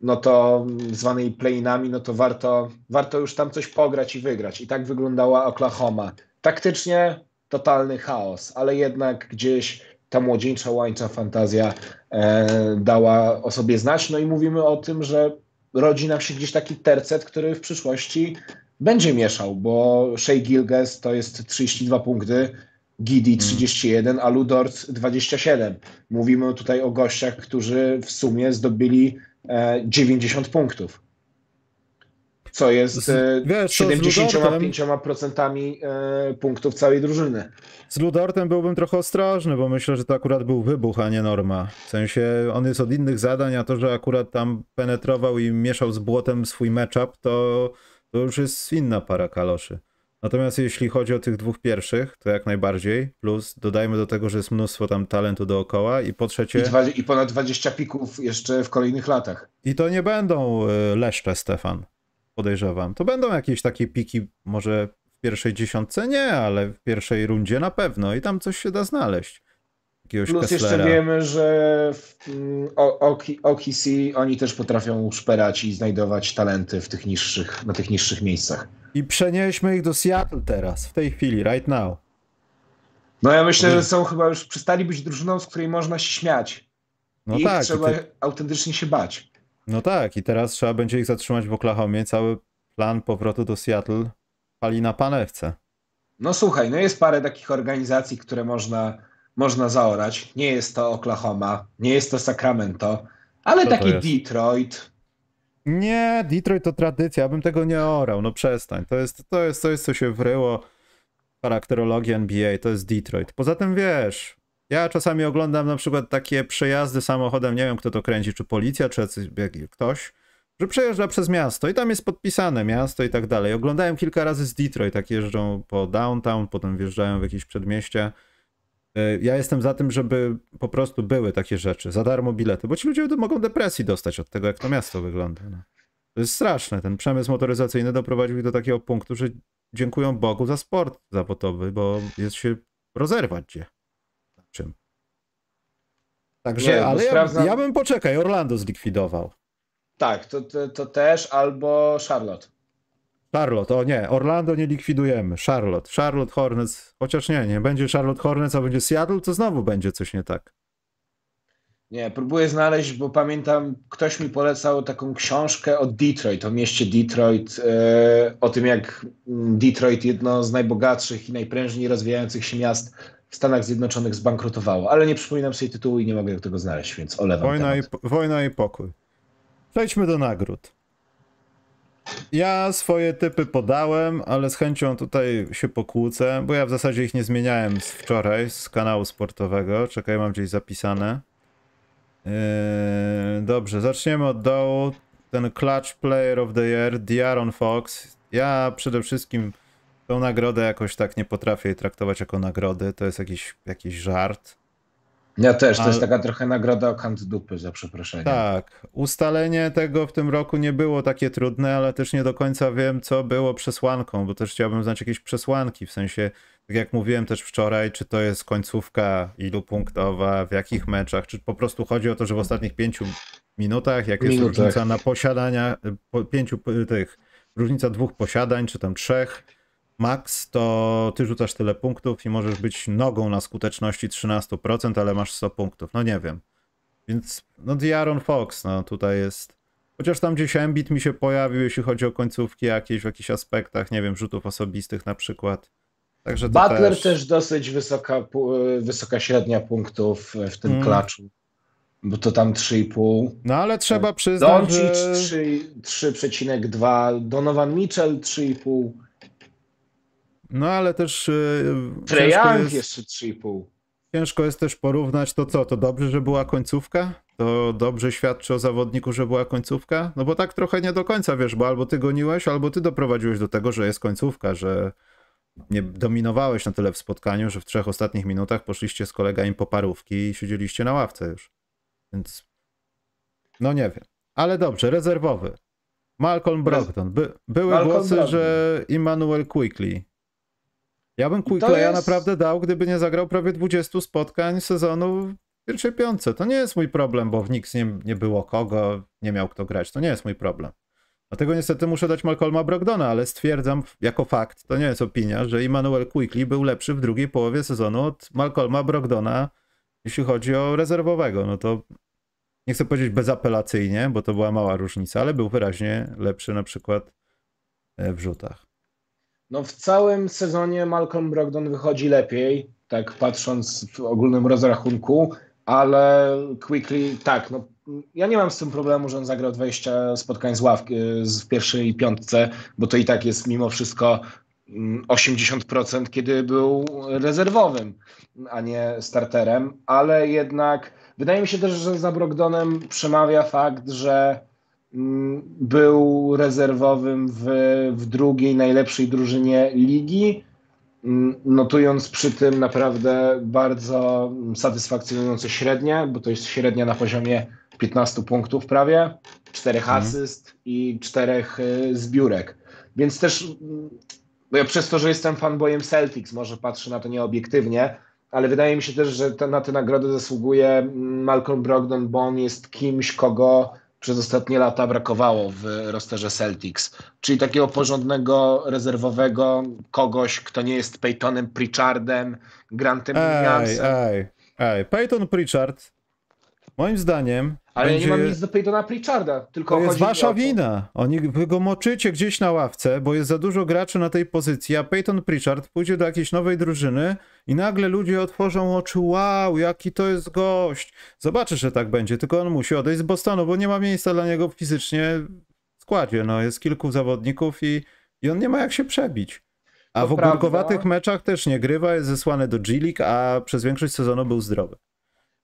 no to mm, zwanej playinami, no to warto, warto już tam coś pograć i wygrać. I tak wyglądała Oklahoma. Taktycznie totalny chaos, ale jednak gdzieś ta młodzieńcza łańca fantazja e, dała o sobie znać. No i mówimy o tym, że rodzi nam się gdzieś taki tercet, który w przyszłości będzie mieszał, bo Shea Gilges to jest 32 punkty, Gidi 31, hmm. a Ludort 27. Mówimy tutaj o gościach, którzy w sumie zdobyli 90 e, punktów. Co jest e, Wiesz, 75% e, punktów całej drużyny. Z Ludortem byłbym trochę ostrożny, bo myślę, że to akurat był wybuch, a nie norma. W sensie on jest od innych zadań, a to, że akurat tam penetrował i mieszał z błotem swój matchup, to to już jest inna para kaloszy. Natomiast jeśli chodzi o tych dwóch pierwszych, to jak najbardziej. Plus dodajmy do tego, że jest mnóstwo tam talentu dookoła i po trzecie... I, dwa, i ponad 20 pików jeszcze w kolejnych latach. I to nie będą y, leszcze, Stefan. Podejrzewam. To będą jakieś takie piki, może w pierwszej dziesiątce nie, ale w pierwszej rundzie na pewno i tam coś się da znaleźć jakiegoś Plus Kesslera. jeszcze wiemy, że w mm, OKC oni też potrafią szperać i znajdować talenty w tych niższych, na tych niższych miejscach. I przenieśmy ich do Seattle teraz, w tej chwili, right now. No ja myślę, że są chyba już przestali być drużyną, z której można się śmiać. No I tak. trzeba ty... autentycznie się bać. No tak, i teraz trzeba będzie ich zatrzymać w Oklahomie. Cały plan powrotu do Seattle pali na panewce. No słuchaj, no jest parę takich organizacji, które można, można zaorać. Nie jest to Oklahoma, nie jest to Sacramento, ale Co taki? Detroit. Nie, Detroit to tradycja, ja bym tego nie orał, no przestań. To jest, to jest coś, co się wryło w charakterologii NBA, to jest Detroit. Poza tym wiesz, ja czasami oglądam na przykład takie przejazdy samochodem, nie wiem kto to kręci, czy policja, czy ktoś, że przejeżdża przez miasto i tam jest podpisane miasto i tak dalej. Oglądałem kilka razy z Detroit, tak jeżdżą po downtown, potem wjeżdżają w jakieś przedmieście. Y, Ja jestem za tym, żeby po prostu były takie rzeczy, za darmo bilety, bo ci ludzie mogą depresji dostać od tego, jak to miasto wygląda. No. To jest straszne. Ten przemysł motoryzacyjny doprowadził ich do takiego punktu, że dziękują Bogu za sport zawodowy, bo jest się rozerwać gdzie. Na czym. Także, Nie, ale ja, sprawdzam- ja bym poczekaj, Orlando zlikwidował. Tak, to, to, to też, albo Charlotte. Charlotte, o nie, Orlando nie likwidujemy. Charlotte, Charlotte Hornets, chociaż nie, nie będzie Charlotte Hornets, a będzie Seattle, to znowu będzie coś nie tak. Nie, próbuję znaleźć, bo pamiętam, ktoś mi polecał taką książkę o Detroit, o mieście Detroit, e, o tym jak mm, Detroit, jedno z najbogatszych i najprężniej rozwijających się miast w Stanach Zjednoczonych, zbankrutowało. Ale nie przypominam sobie tytułu i nie mogę tego znaleźć, więc olewam Wojna i, temat. wojna i pokój. Przejdźmy do nagród. Ja swoje typy podałem, ale z chęcią tutaj się pokłócę, bo ja w zasadzie ich nie zmieniałem z wczoraj z kanału sportowego. Czekaj, mam gdzieś zapisane. Yy, dobrze, zaczniemy od dołu. Ten Clutch Player of the Year, Diaron Fox. Ja przede wszystkim tą nagrodę jakoś tak nie potrafię traktować jako nagrody. To jest jakiś, jakiś żart. Ja też, to jest taka trochę nagroda o kant dupy, za przeproszeniem. Tak, ustalenie tego w tym roku nie było takie trudne, ale też nie do końca wiem, co było przesłanką, bo też chciałbym znać jakieś przesłanki, w sensie, tak jak mówiłem też wczoraj, czy to jest końcówka ilu punktowa, w jakich meczach, czy po prostu chodzi o to, że w ostatnich pięciu minutach, jak jest Minutach. różnica na posiadania, po pięciu tych, różnica dwóch posiadań, czy tam trzech, max, to ty rzucasz tyle punktów i możesz być nogą na skuteczności 13%, ale masz 100 punktów, no nie wiem. Więc no Diaron Fox, no tutaj jest. Chociaż tam gdzieś Embiid mi się pojawił, jeśli chodzi o końcówki jakieś w jakichś aspektach, nie wiem, rzutów osobistych na przykład. Także Butler też... też... dosyć wysoka, wysoka średnia punktów w tym Mm. klaczu, bo to tam 3,5. No ale trzeba przyznać, Doncic że... 3 3,2, Donovan Mitchell 3,5, No ale też ciężko, Young jest, jeszcze 3,5. ciężko jest też porównać to co, to dobrze, że była końcówka? To dobrze świadczy o zawodniku, że była końcówka? No bo tak trochę nie do końca, wiesz, bo albo ty goniłeś, albo ty doprowadziłeś do tego, że jest końcówka, że nie dominowałeś na tyle w spotkaniu, że w trzech ostatnich minutach poszliście z kolegami po parówki i siedzieliście na ławce już. Więc no nie wiem. Ale dobrze, rezerwowy. Malcolm Brogdon. By, były Malcolm głosy, Brogdon. że Immanuel Quickly. Ja bym to Quickleya jest- naprawdę dał, gdyby nie zagrał prawie 20 spotkań sezonu w pierwszej piątce. To nie jest mój problem, bo w Knicks nie, nie było kogo, nie miał kto grać. To nie jest mój problem. Dlatego niestety muszę dać Malcolma Brogdona, ale stwierdzam jako fakt, to nie jest opinia, że Immanuel Quickly był lepszy w drugiej połowie sezonu od Malcolma Brogdona, jeśli chodzi o rezerwowego. No to nie chcę powiedzieć bezapelacyjnie, bo to była mała różnica, ale był wyraźnie lepszy na przykład e, w rzutach. No w całym sezonie Malcolm Brogdon wychodzi lepiej, tak patrząc w ogólnym rozrachunku, ale Quickly, tak, no ja nie mam z tym problemu, że on zagrał 20 spotkań z ławki z pierwszej piątce, bo to i tak jest mimo wszystko mm, 80%, kiedy był rezerwowym, a nie starterem, ale jednak wydaje mi się też, że za Brogdonem przemawia fakt, że mm, był rezerwowym w, w drugiej najlepszej drużynie ligi, mm, notując przy tym naprawdę bardzo satysfakcjonujące średnie, bo to jest średnia na poziomie 15 punktów prawie, 4 Mhm. asyst i 4 zbiórek. Więc też mm, no ja przez to, że jestem fanboyem Celtics, może patrzę na to nieobiektywnie, ale wydaje mi się też, że te, na tę nagrodę zasługuje mm, Malcolm Brogdon, bo on jest kimś, kogo przez ostatnie lata brakowało w rosterze Celtics. Czyli takiego porządnego, rezerwowego kogoś, kto nie jest Peytonem Pritchardem, Grantem Ej, Williamsem. ej, ej. Peyton Pritchard Moim zdaniem. Ale będzie... ja nie mam nic do Peytona Pritcharda, tylko To jest wasza wina. Oni wy go moczycie gdzieś na ławce, bo jest za dużo graczy na tej pozycji, a Peyton Pritchard pójdzie do jakiejś nowej drużyny i nagle ludzie otworzą oczy, wow, jaki to jest gość. Zobaczysz, że tak będzie, tylko on musi odejść z Bostonu, bo nie ma miejsca dla niego fizycznie w składzie. No, jest kilku zawodników i, i on nie ma jak się przebić. A To w ogórkowatych prawda. meczach też nie grywa, jest zesłany do G-League, a przez większość sezonu był zdrowy.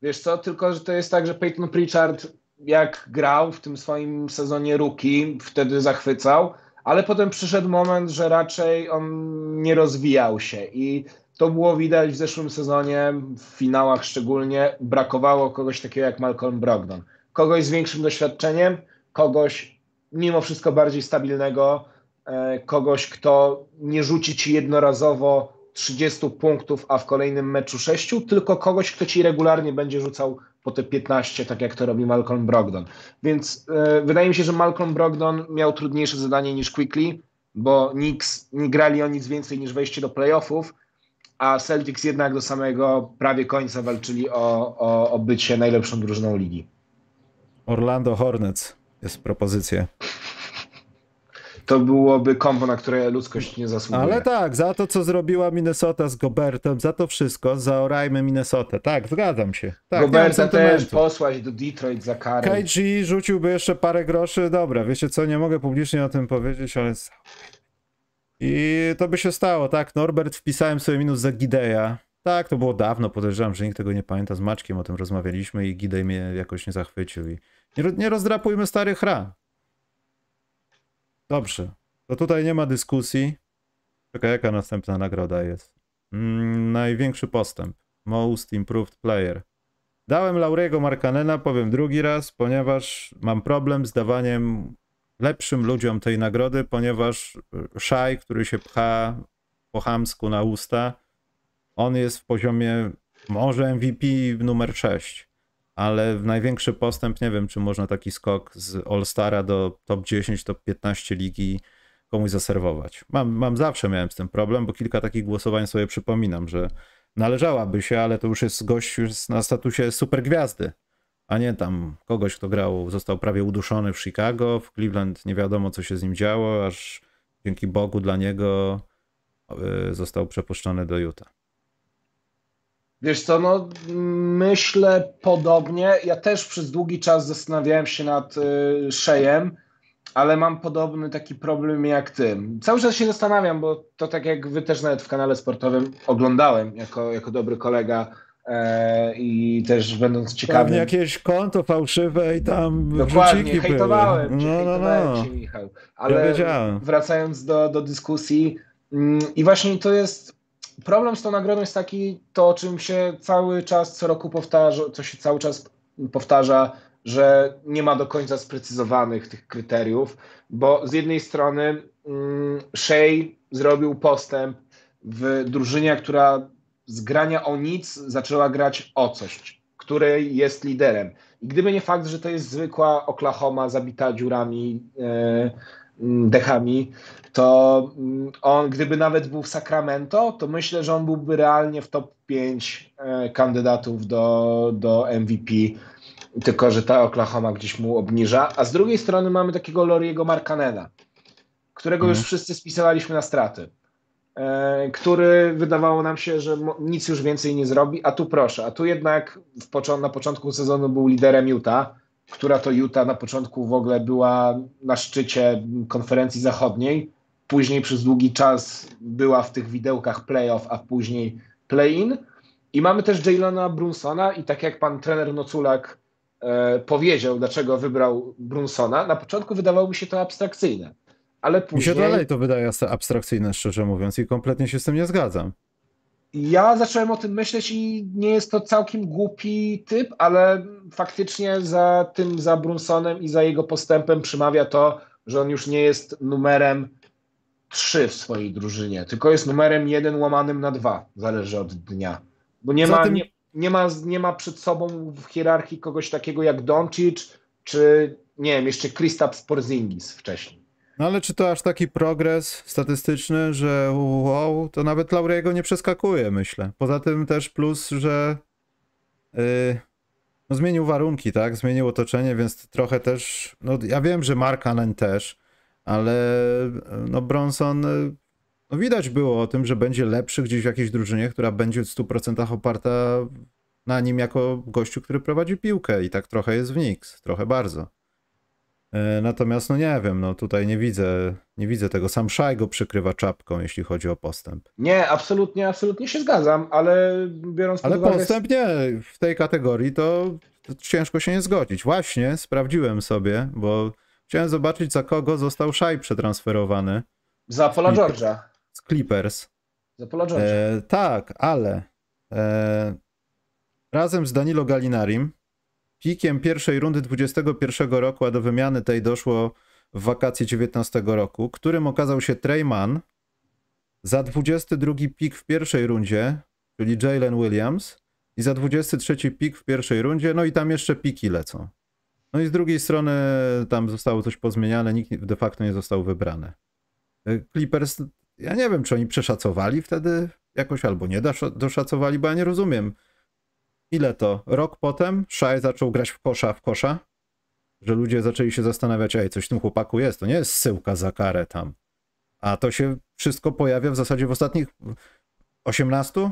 Wiesz co, tylko że to jest tak, że Peyton Pritchard jak grał w tym swoim sezonie rookie, wtedy zachwycał, ale potem przyszedł moment, że raczej on nie rozwijał się i to było widać w zeszłym sezonie, w finałach szczególnie, brakowało kogoś takiego jak Malcolm Brogdon. Kogoś z większym doświadczeniem, kogoś mimo wszystko bardziej stabilnego, e, kogoś, kto nie rzuci ci jednorazowo 30 punktów, a w kolejnym meczu 6, tylko kogoś, kto ci regularnie będzie rzucał po te 15, tak jak to robi Malcolm Brogdon. Więc e, wydaje mi się, że Malcolm Brogdon miał trudniejsze zadanie niż Quickly, bo Knicks nie grali o nic więcej niż wejście do playoffów, a Celtics jednak do samego prawie końca walczyli o, o, o bycie najlepszą drużyną ligi. Orlando Hornets jest propozycja. To byłoby kombo, na które ludzkość nie zasługuje. Ale tak, za to, co zrobiła Minnesota z Gobertem, za to wszystko, zaorajmy Minnesotę. Tak, zgadzam się. Tak, Roberta też posłać do Detroit za karę. KG rzuciłby jeszcze parę groszy. Dobra, wiecie co, nie mogę publicznie o tym powiedzieć, ale... I to by się stało, tak? Norbert, wpisałem sobie minus za Gideja. Tak, to było dawno, podejrzewam, że nikt tego nie pamięta. Z Maćkiem o tym rozmawialiśmy i Gidej mnie jakoś nie zachwycił. I nie, nie rozdrapujmy starych ran. Dobrze. To tutaj nie ma dyskusji. Czekaj, jaka następna nagroda jest? Mm, największy postęp. Most Improved Player. Dałem Laurego Markanena, powiem drugi raz, ponieważ mam problem z dawaniem lepszym ludziom tej nagrody, ponieważ y, Szaj, który się pcha po chamsku na usta, on jest w poziomie może MVP numer 6, ale w największy postęp nie wiem, czy można taki skok z All-Stara do top 10, top 15 ligi komuś zaserwować. Mam, mam zawsze miałem z tym problem, bo kilka takich głosowań sobie przypominam, że należałaby się, ale to już jest gość już na statusie supergwiazdy, a nie tam kogoś, kto grał, został prawie uduszony w Chicago, w Cleveland nie wiadomo, co się z nim działo, aż dzięki Bogu dla niego y, został przepuszczony do Utah. Wiesz co, no myślę podobnie. Ja też przez długi czas zastanawiałem się nad y, Szejem, ale mam podobny taki problem jak ty. Cały czas się zastanawiam, bo to tak jak wy też nawet w kanale sportowym oglądałem jako, jako dobry kolega e, i też będąc ciekawym. jakieś konto fałszywe i tam Dokładnie, hejtowałem były. cię, No, no, hejtowałem no. cię, Michał. Ja Ale wiedziałem. wracając do, do dyskusji mm, i właśnie to jest problem z tą nagrodą jest taki, to o czym się cały czas co roku powtarza, co się cały czas powtarza, że nie ma do końca sprecyzowanych tych kryteriów, bo z jednej strony mm, Shea zrobił postęp w drużynie, która z grania o nic zaczęła grać o coś, której jest liderem. I gdyby nie fakt, że to jest zwykła Oklahoma zabita dziurami, e, dechami, to mm, on, gdyby nawet był w Sacramento, to myślę, że on byłby realnie w top 5 e, kandydatów do, do MVP. Tylko, że ta Oklahoma gdzieś mu obniża. A z drugiej strony mamy takiego Loriego Markanena, którego Mhm. już wszyscy spisywaliśmy na straty. E, który wydawało nam się, że nic już więcej nie zrobi, a tu proszę, a tu jednak w poczo- na początku sezonu był liderem Utah, która to Utah na początku w ogóle była na szczycie konferencji zachodniej, później przez długi czas była w tych widełkach playoff, a później play-in i mamy też Jalona Brunsona i tak jak pan trener Noculak e, powiedział, dlaczego wybrał Brunsona, na początku wydawało mi się to abstrakcyjne, ale Mi się później... dalej to wydaje abstrakcyjne, szczerze mówiąc, i kompletnie się z tym nie zgadzam. Ja zacząłem o tym myśleć i nie jest to całkiem głupi typ, ale faktycznie za tym, za Brunsonem i za jego postępem przemawia to, że on już nie jest numerem 3 w swojej drużynie, tylko jest numerem 1 łamanym na 2, zależy od dnia. Bo nie ma, nie, nie, ma, nie ma przed sobą w hierarchii kogoś takiego jak Doncic, czy nie wiem, jeszcze Kristaps Porzingis wcześniej. No ale czy to aż taki progres statystyczny, że wow, to nawet Lauriego nie przeskakuje, myślę. Poza tym też plus, że yy, no zmienił warunki, tak? Zmienił otoczenie, więc trochę też. No ja wiem, że Markanen też, ale no Bronson. No widać było o tym, że będzie lepszy gdzieś w jakiejś drużynie, która będzie w 100% oparta na nim jako gościu, który prowadzi piłkę i tak trochę jest w Knicks, trochę bardzo. E, natomiast no nie wiem, no tutaj nie widzę, nie widzę tego. Sam Szaj go przykrywa czapką, jeśli chodzi o postęp. Nie, absolutnie, absolutnie się zgadzam, ale biorąc pod Ale uwagę... postęp nie, w tej kategorii to ciężko się nie zgodzić. Właśnie sprawdziłem sobie, bo chciałem zobaczyć za kogo został Szaj przetransferowany. Za Pola George'a. Z Clippers. Za Pola George'a. E, tak, ale e, razem z Danilo Galinarim Pikiem pierwszej rundy 21 roku, a do wymiany tej doszło w wakacje 19 roku, którym okazał się Treyman za 22 pik w pierwszej rundzie, czyli Jalen Williams, i za 23 pik w pierwszej rundzie, no i tam jeszcze piki lecą. No i z drugiej strony tam zostało coś pozmieniane, nikt de facto nie został wybrany. E, Clippers, ja nie wiem, czy oni przeszacowali wtedy jakoś, albo nie doszacowali, bo ja nie rozumiem ile to? Rok potem Shai zaczął grać w kosza w kosza, że ludzie zaczęli się zastanawiać, ej, coś w tym chłopaku jest, to nie jest syłka za karę tam. A to się wszystko pojawia w zasadzie w ostatnich 18,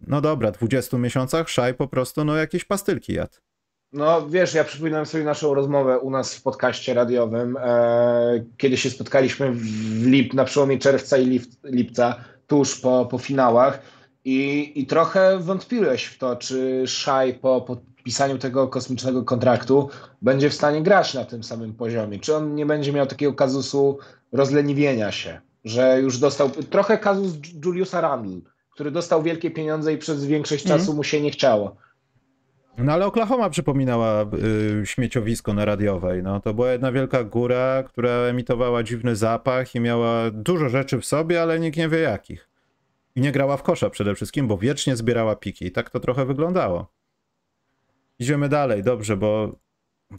no dobra, 20 miesiącach Szaj po prostu no jakieś pastylki jadł. No wiesz, ja przypominam sobie naszą rozmowę u nas w podcaście radiowym, e, kiedy się spotkaliśmy w lip, na przełomie czerwca i lip, lipca, tuż po, po finałach i, I trochę wątpiłeś w to, czy Szaj po podpisaniu tego kosmicznego kontraktu będzie w stanie grać na tym samym poziomie. Czy on nie będzie miał takiego kazusu rozleniwienia się, że już dostał trochę kazus Juliusa Randle, który dostał wielkie pieniądze i przez większość mm. czasu mu się nie chciało. No ale Oklahoma przypominała y, śmieciowisko na radiowej. No, to była jedna wielka góra, która emitowała dziwny zapach i miała dużo rzeczy w sobie, ale nikt nie wie jakich. I nie grała w kosza przede wszystkim, bo wiecznie zbierała piki. I tak to trochę wyglądało. Idziemy dalej, dobrze, bo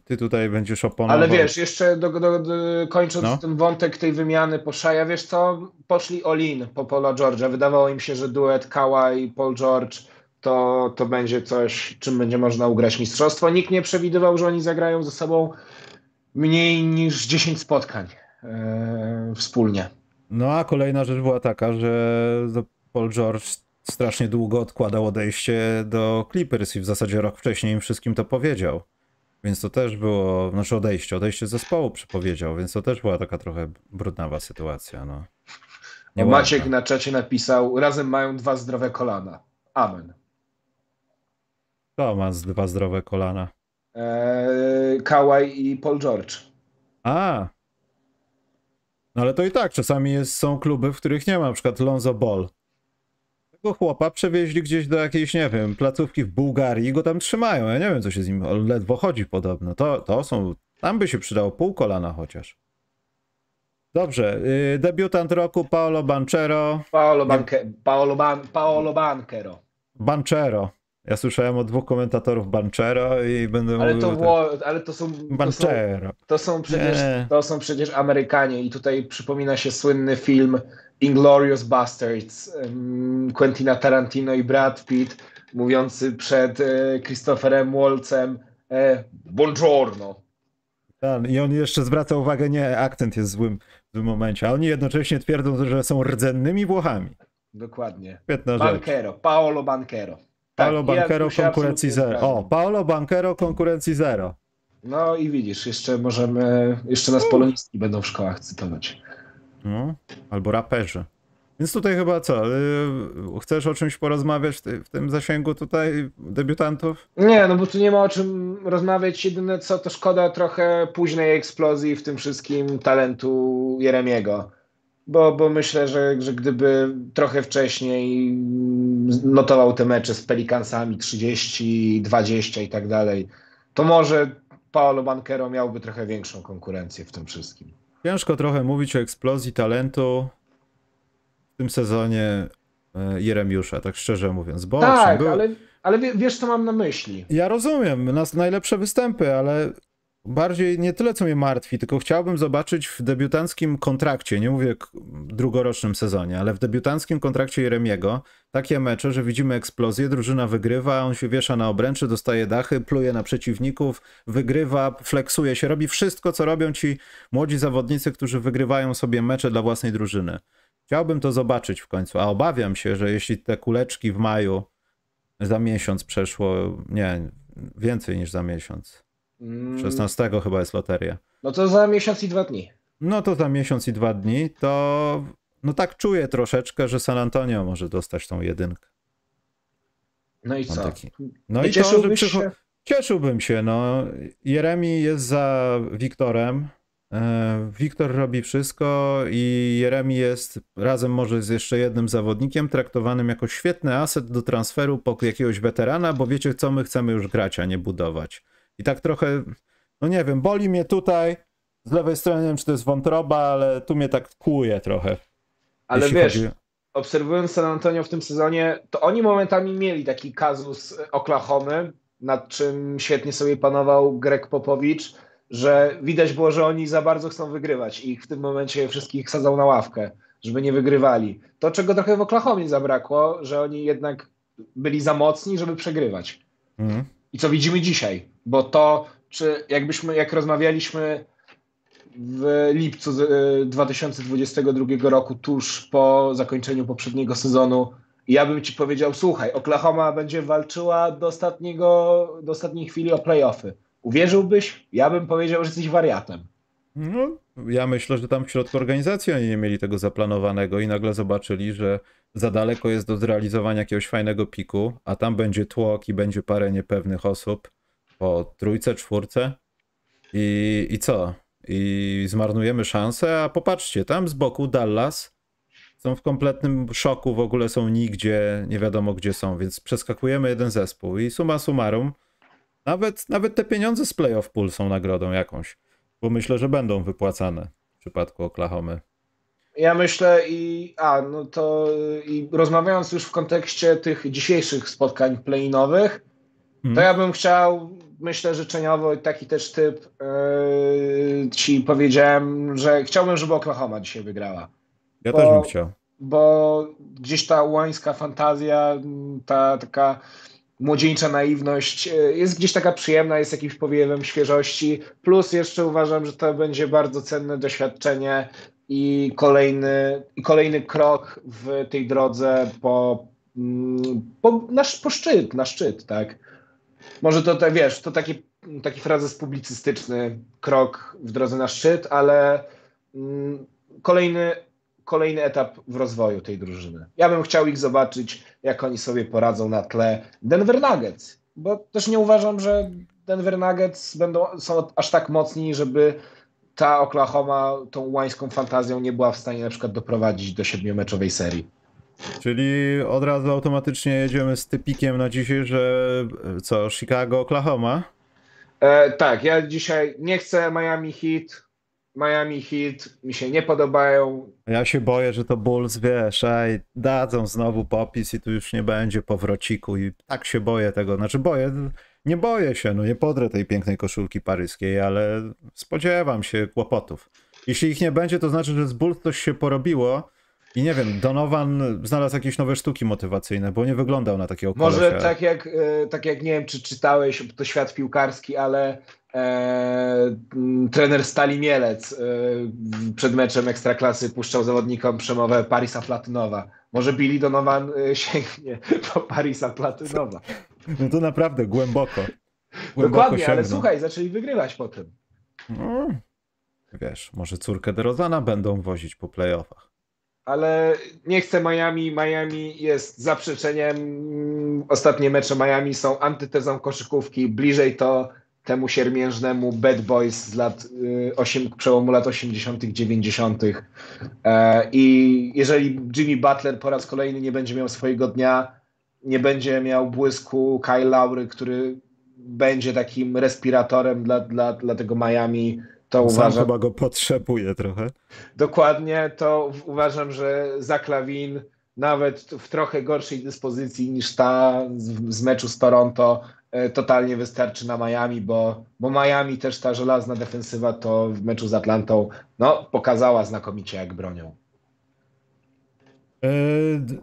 ty tutaj będziesz oponował. Ale wiesz, jeszcze do, do, do, kończąc no. ten wątek tej wymiany po Szaja, wiesz co, poszli Olin po Paula George'a. Wydawało im się, że duet Kała i Paul George to, to będzie coś, czym będzie można ugrać mistrzostwo. Nikt nie przewidywał, że oni zagrają ze sobą mniej niż 10 spotkań yy, wspólnie. No a kolejna rzecz była taka, że Paul George strasznie długo odkładał odejście do Clippers i w zasadzie rok wcześniej im wszystkim to powiedział. Więc to też było, znaczy odejście, odejście z zespołu przepowiedział, więc to też była taka trochę brudnawa sytuacja. No. Maciek na czacie napisał, razem mają dwa zdrowe kolana. Amen. Kto ma dwa zdrowe kolana? Eee, Kawaj i Paul George. A. No ale to i tak, czasami jest, są kluby, w których nie ma, na przykład Lonzo Ball tego chłopa przewieźli gdzieś do jakiejś, nie wiem, placówki w Bułgarii i go tam trzymają. Ja nie wiem, co się z nim, on ledwo chodzi podobno. To, to są, tam by się przydało pół kolana chociaż. Dobrze, yy, debiutant roku Paolo Banchero. Paolo, Banke, Paolo, Ban, Paolo Banchero. Banchero. Ja słyszałem od dwóch komentatorów Banchero i będę ale mówił... To było, ale to są... Banchero. To są, to są, przecież, to są przecież Amerykanie i tutaj przypomina się słynny film Inglorious Bastards Quentina Tarantino i Brad Pitt mówiący przed e, Christopherem Waltzem e, buongiorno. Tak, I on jeszcze zwraca uwagę, nie, akcent jest złym w tym momencie, a oni jednocześnie twierdzą, że są rdzennymi Włochami. Dokładnie. Świetna Banquero, rzecz. Paolo Tak, Paolo Banquero konkurencji zero. O, Paolo Banquero konkurencji zero. No i widzisz, jeszcze możemy, jeszcze nas polonistki będą w szkołach cytować. No, albo raperzy. Więc tutaj chyba co? Y, chcesz o czymś porozmawiać w tym zasięgu tutaj debiutantów? Nie, no bo tu nie ma o czym rozmawiać. Jedyne co to szkoda trochę późnej eksplozji w tym wszystkim talentu Jeremiego. Bo, bo myślę, że, że gdyby trochę wcześniej notował te mecze z Pelikansami 30, 20 i tak dalej, to może Paolo Banquero miałby trochę większą konkurencję w tym wszystkim. Ciężko trochę mówić o eksplozji talentu w tym sezonie e, Jeremiusza, tak szczerze mówiąc. Bo tak, był... ale, ale wiesz, co mam na myśli. Ja rozumiem, nas najlepsze występy, ale bardziej nie tyle, co mnie martwi, tylko chciałbym zobaczyć w debiutanckim kontrakcie, nie mówię drugorocznym sezonie, ale w debiutanckim kontrakcie Jeremiego takie mecze, że widzimy eksplozję, drużyna wygrywa, on się wiesza na obręczy, dostaje dachy, pluje na przeciwników, wygrywa, flexuje się, robi wszystko, co robią ci młodzi zawodnicy, którzy wygrywają sobie mecze dla własnej drużyny. Chciałbym to zobaczyć w końcu, a obawiam się, że jeśli te kuleczki w maju za miesiąc przeszło, nie, więcej niż za miesiąc. 16 mm. chyba jest loteria. No to za miesiąc i dwa dni. No to za miesiąc i dwa dni, to no tak czuję troszeczkę, że San Antonio może dostać tą jedynkę. No i co? Taki... No i to, że przycho... się? Cieszyłbym się, no. Jeremi jest za Wiktorem. E, Wiktor robi wszystko i Jeremi jest razem może z jeszcze jednym zawodnikiem traktowanym jako świetny aset do transferu po jakiegoś weterana, bo wiecie co, my chcemy już grać, a nie budować. I tak trochę, no nie wiem, boli mnie tutaj, z lewej strony nie wiem, czy to jest wątroba, ale tu mnie tak kłuje trochę. Ale wiesz, chodzi... obserwując San Antonio w tym sezonie, to oni momentami mieli taki kazus Oklahomy, nad czym świetnie sobie panował Greg Popowicz, że widać było, że oni za bardzo chcą wygrywać i ich w tym momencie wszystkich sadzał na ławkę, żeby nie wygrywali. To, czego trochę w Oklahomie zabrakło, że oni jednak byli za mocni, żeby przegrywać. Mhm. I co widzimy dzisiaj, bo to, czy jakbyśmy, jak rozmawialiśmy w lipcu 2022 y, roku, tuż po zakończeniu poprzedniego sezonu, ja bym ci powiedział, słuchaj, Oklahoma będzie walczyła do, ostatniego, do ostatniej chwili o playoffy. Uwierzyłbyś? Ja bym powiedział, że jesteś wariatem. No, ja myślę, że tam w środku organizacji oni nie mieli tego zaplanowanego i nagle zobaczyli, że za daleko jest do zrealizowania jakiegoś fajnego piku, a tam będzie tłok i będzie parę niepewnych osób po trójce, czwórce i, i co? I zmarnujemy szansę, a popatrzcie, tam z boku Dallas są w kompletnym szoku, w ogóle są nigdzie, nie wiadomo gdzie są, więc przeskakujemy jeden zespół i suma summarum, nawet, nawet te pieniądze z playoff pool są nagrodą jakąś, bo myślę, że będą wypłacane w przypadku Oklahomy. Ja myślę i a, no to i rozmawiając już w kontekście tych dzisiejszych spotkań play-inowych, hmm. to ja bym chciał, myślę życzeniowo i taki też typ yy, ci powiedziałem, że chciałbym, żeby Oklahoma dzisiaj wygrała. Ja bo, też bym chciał. Bo gdzieś ta łańska fantazja, ta taka młodzieńcza naiwność e, jest gdzieś taka przyjemna, jest jakimś powiewem świeżości. Plus jeszcze uważam, że to będzie bardzo cenne doświadczenie i kolejny, i kolejny krok w tej drodze po, mm, po, na, po szczyt, na szczyt, tak. Może to, tak, wiesz, to taki, taki frazes publicystyczny krok w drodze na szczyt, ale mm, kolejny kolejny etap w rozwoju tej drużyny. Ja bym chciał ich zobaczyć, jak oni sobie poradzą na tle Denver Nuggets, bo też nie uważam, że Denver Nuggets będą, są aż tak mocni, żeby ta Oklahoma tą łańską fantazją nie była w stanie na przykład doprowadzić do siedmiomeczowej serii. Czyli od razu automatycznie jedziemy z typikiem na dzisiaj, że co, Chicago, Oklahoma? E, tak, ja dzisiaj nie chcę Miami Heat, Miami Heat mi się nie podobają. Ja się boję, że to Bulls, wiesz, ej, dadzą znowu popis i tu już nie będzie powrociku i tak się boję tego. Znaczy boję, nie boję się, no nie podrę tej pięknej koszulki paryskiej, ale spodziewam się kłopotów. Jeśli ich nie będzie, to znaczy, że z Bulls coś się porobiło i nie wiem, Donovan znalazł jakieś nowe sztuki motywacyjne, bo nie wyglądał na takiego kolesia. Może tak jak, e, tak jak nie wiem, czy czytałeś, to świat piłkarski, ale e, trener Stali Mielec e, przed meczem Ekstraklasy puszczał zawodnikom przemowę Parisa Platynowa. Może Billy Donovan e, sięgnie po Parisa Platynowa. No to naprawdę głęboko. głęboko Dokładnie, sięgną. ale słuchaj, zaczęli wygrywać po tym. No, wiesz, może córkę DeRozana będą wozić po playoffach ale nie chcę Miami. Miami jest zaprzeczeniem. Ostatnie mecze Miami są antytezą koszykówki. Bliżej to temu siermiężnemu Bad Boys z lat 8, y, przełomu lat 80., 90. E, I jeżeli Jimmy Butler po raz kolejny nie będzie miał swojego dnia, nie będzie miał błysku Kyle Lowry, który będzie takim respiratorem dla, dla, dla tego Miami, to Sam uważam. chyba go potrzebuje trochę. Dokładnie, to uważam, że Zaklawin nawet w trochę gorszej dyspozycji niż ta z, z meczu z Toronto totalnie wystarczy na Miami, bo, bo Miami też ta żelazna defensywa to w meczu z Atlantą no, pokazała znakomicie jak bronią. E,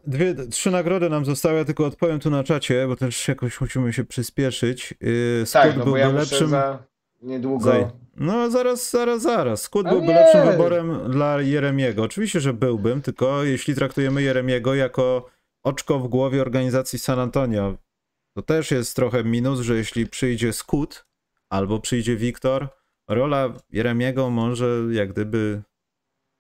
dwie, trzy nagrody nam zostały, ja tylko odpowiem tu na czacie, bo też jakoś musimy się przyspieszyć. E, Skut tak, no byłby ja lepszym. Za niedługo. Zaj. No zaraz, zaraz, zaraz. Skut byłby nie. lepszym wyborem dla Jeremiego. Oczywiście, że byłbym, tylko jeśli traktujemy Jeremiego jako oczko w głowie organizacji San Antonio, to też jest trochę minus, że jeśli przyjdzie Skut albo przyjdzie Wiktor, rola Jeremiego może jak gdyby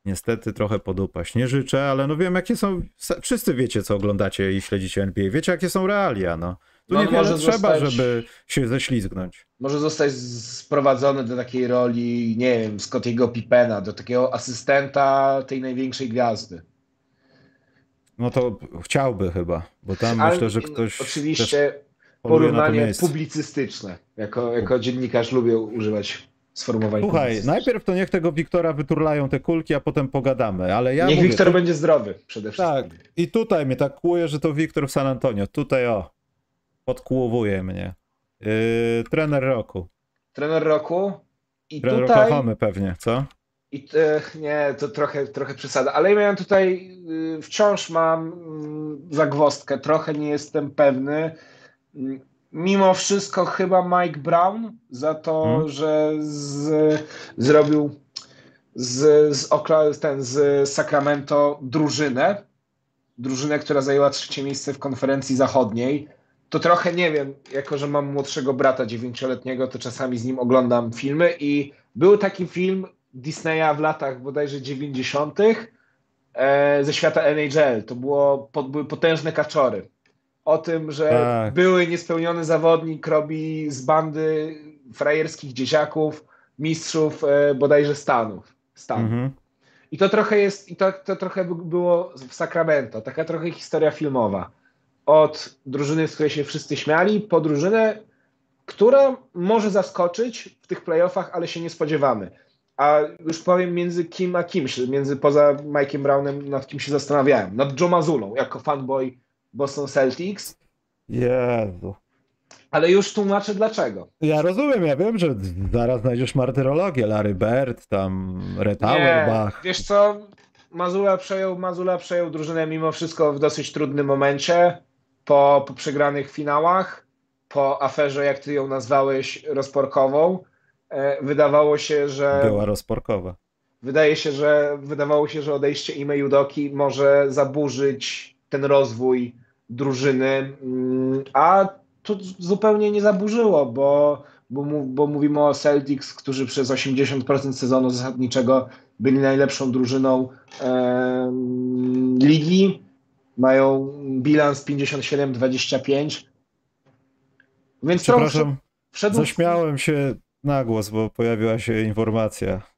niestety trochę podupaść. Nie życzę, ale no wiem jakie są, wszyscy wiecie co oglądacie i śledzicie NBA, wiecie jakie są realia, no. Tu no, niewiele trzeba, zostać, żeby się ześlizgnąć. Może zostać sprowadzony do takiej roli, nie wiem, Scottiego Pippena, do takiego asystenta tej największej gwiazdy. No to chciałby chyba, bo tam Ale myślę, że ktoś. Oczywiście porównanie publicystyczne. Jako, jako dziennikarz lubię używać sformułowań. Słuchaj, najpierw to niech tego Wiktora wyturlają te kulki, a potem pogadamy. Ale ja niech mówię, Wiktor to... będzie zdrowy przede wszystkim. Tak. I tutaj mnie tak kłuje, że to Wiktor w San Antonio. Tutaj o. Podkłowuje mnie. Yy, trener roku. Trener roku. I trener tutaj... Oklahoma pewnie, co? I te, nie, to trochę, trochę przesada, ale ja miałem tutaj, y, wciąż mam y, zagwostkę, trochę nie jestem pewny. Mimo wszystko chyba Mike Brown za to, hmm. że z, zrobił z, z, Okla, ten, z Sacramento drużynę, drużynę, która zajęła trzecie miejsce w konferencji zachodniej. To trochę nie wiem, jako że mam młodszego brata dziewięcioletniego, to czasami z nim oglądam filmy i był taki film Disneya w latach bodajże 90. E, ze świata NHL. To było, były potężne kaczory. O tym, że tak. były niespełniony zawodnik robi z bandy frajerskich dzieciaków, mistrzów e, bodajże Stanów. Stanów. Mhm. I to trochę jest, i to, to trochę było w Sacramento, taka trochę historia filmowa. Od drużyny, z której się wszyscy śmiali, po drużynę, która może zaskoczyć w tych playoffach, ale się nie spodziewamy. A już powiem między kim a kimś, między poza Mike'iem Brownem, nad kim się zastanawiałem. Nad Joe Mazulą, jako fanboy Boston Celtics. Jezu. Ale już tłumaczę dlaczego. Ja rozumiem, ja wiem, że zaraz znajdziesz martyrologię, Larry Bird, tam Red Auerbach. Wiesz co, Mazula przejął, Mazula przejął drużynę mimo wszystko w dosyć trudnym momencie, po, po przegranych finałach, po aferze, jak ty ją nazwałeś, rozporkową. E, wydawało się, że. Była rozporkowa. Wydaje się, że wydawało się, że odejście Ime Judoki może zaburzyć ten rozwój drużyny, mm, a to zupełnie nie zaburzyło, bo, bo, bo mówimy o Celtics, którzy przez 80% sezonu zasadniczego byli najlepszą drużyną e, ligi. Mają bilans 57-25. Więc Przepraszam, wszedł... zaśmiałem się na głos, bo pojawiła się informacja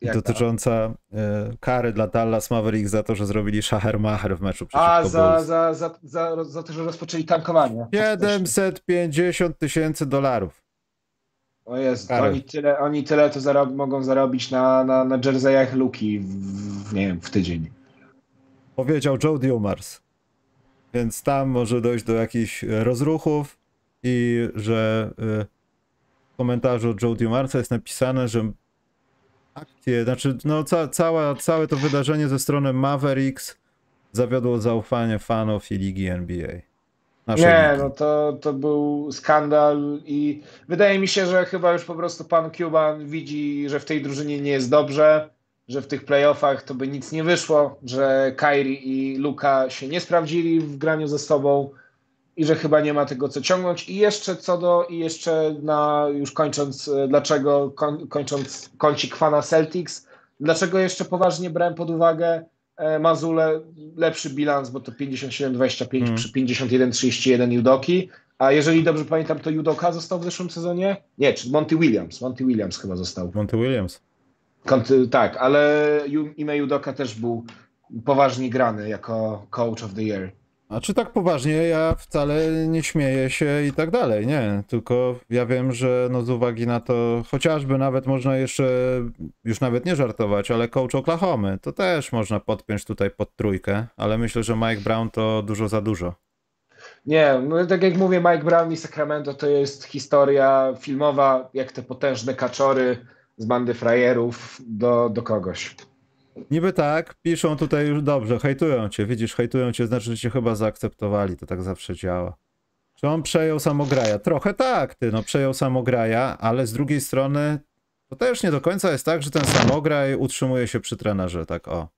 Jaka? dotycząca e, kary dla Dallas Mavericks za to, że zrobili Schachermacher w meczu przeciwko A, za, za, za, za, za to, że rozpoczęli tankowanie. 750 tysięcy dolarów. O jest, oni tyle, oni tyle to zarob mogą zarobić na, na, na jerseyach Luki w, w, nie wiem, w tydzień. Powiedział Joe Dumars. Więc tam może dojść do jakichś rozruchów i że... Y komentarzu Joe DiMarca jest napisane, że akcje, znaczy no ca, cała, całe to wydarzenie ze strony Mavericks zawiodło zaufanie fanów i ligi NBA. Nie, ligi. no to, to był skandal i wydaje mi się, że chyba już po prostu pan Cuban widzi, że w tej drużynie nie jest dobrze, że w tych playoffach to by nic nie wyszło, że Kyrie i Luka się nie sprawdzili w graniu ze sobą i że chyba nie ma tego co ciągnąć. I jeszcze co do, i jeszcze na, już kończąc, e, dlaczego, kończąc kącik fana Celtics, dlaczego jeszcze poważnie brałem pod uwagę e, Mazule, lepszy bilans, bo to 57-25 mm. przy 51-31 Judoki, a jeżeli dobrze pamiętam, to Judoka został w zeszłym sezonie? Nie, czy Monty Williams, Monty Williams chyba został. Monty Williams. Konty, tak, ale imię Judoka też był poważnie grany jako coach of the year. A czy tak poważnie, ja wcale nie śmieję się i tak dalej, nie. Tylko ja wiem, że no z uwagi na to, chociażby nawet można jeszcze, już nawet nie żartować, ale coach Oklahomy, to też można podpiąć tutaj pod trójkę, ale myślę, że Mike Brown to dużo za dużo. Nie, no tak jak mówię, Mike Brown i Sacramento to jest historia filmowa, jak te potężne kaczory z bandy frajerów do, do kogoś. Niby tak, piszą tutaj już dobrze, hejtują cię, widzisz, hejtują cię, znaczy, że cię chyba zaakceptowali, to tak zawsze działa. Czy on przejął samograja? Trochę tak, ty, no przejął samograja, ale z drugiej strony to też nie do końca jest tak, że ten samograj utrzymuje się przy trenerze, tak o.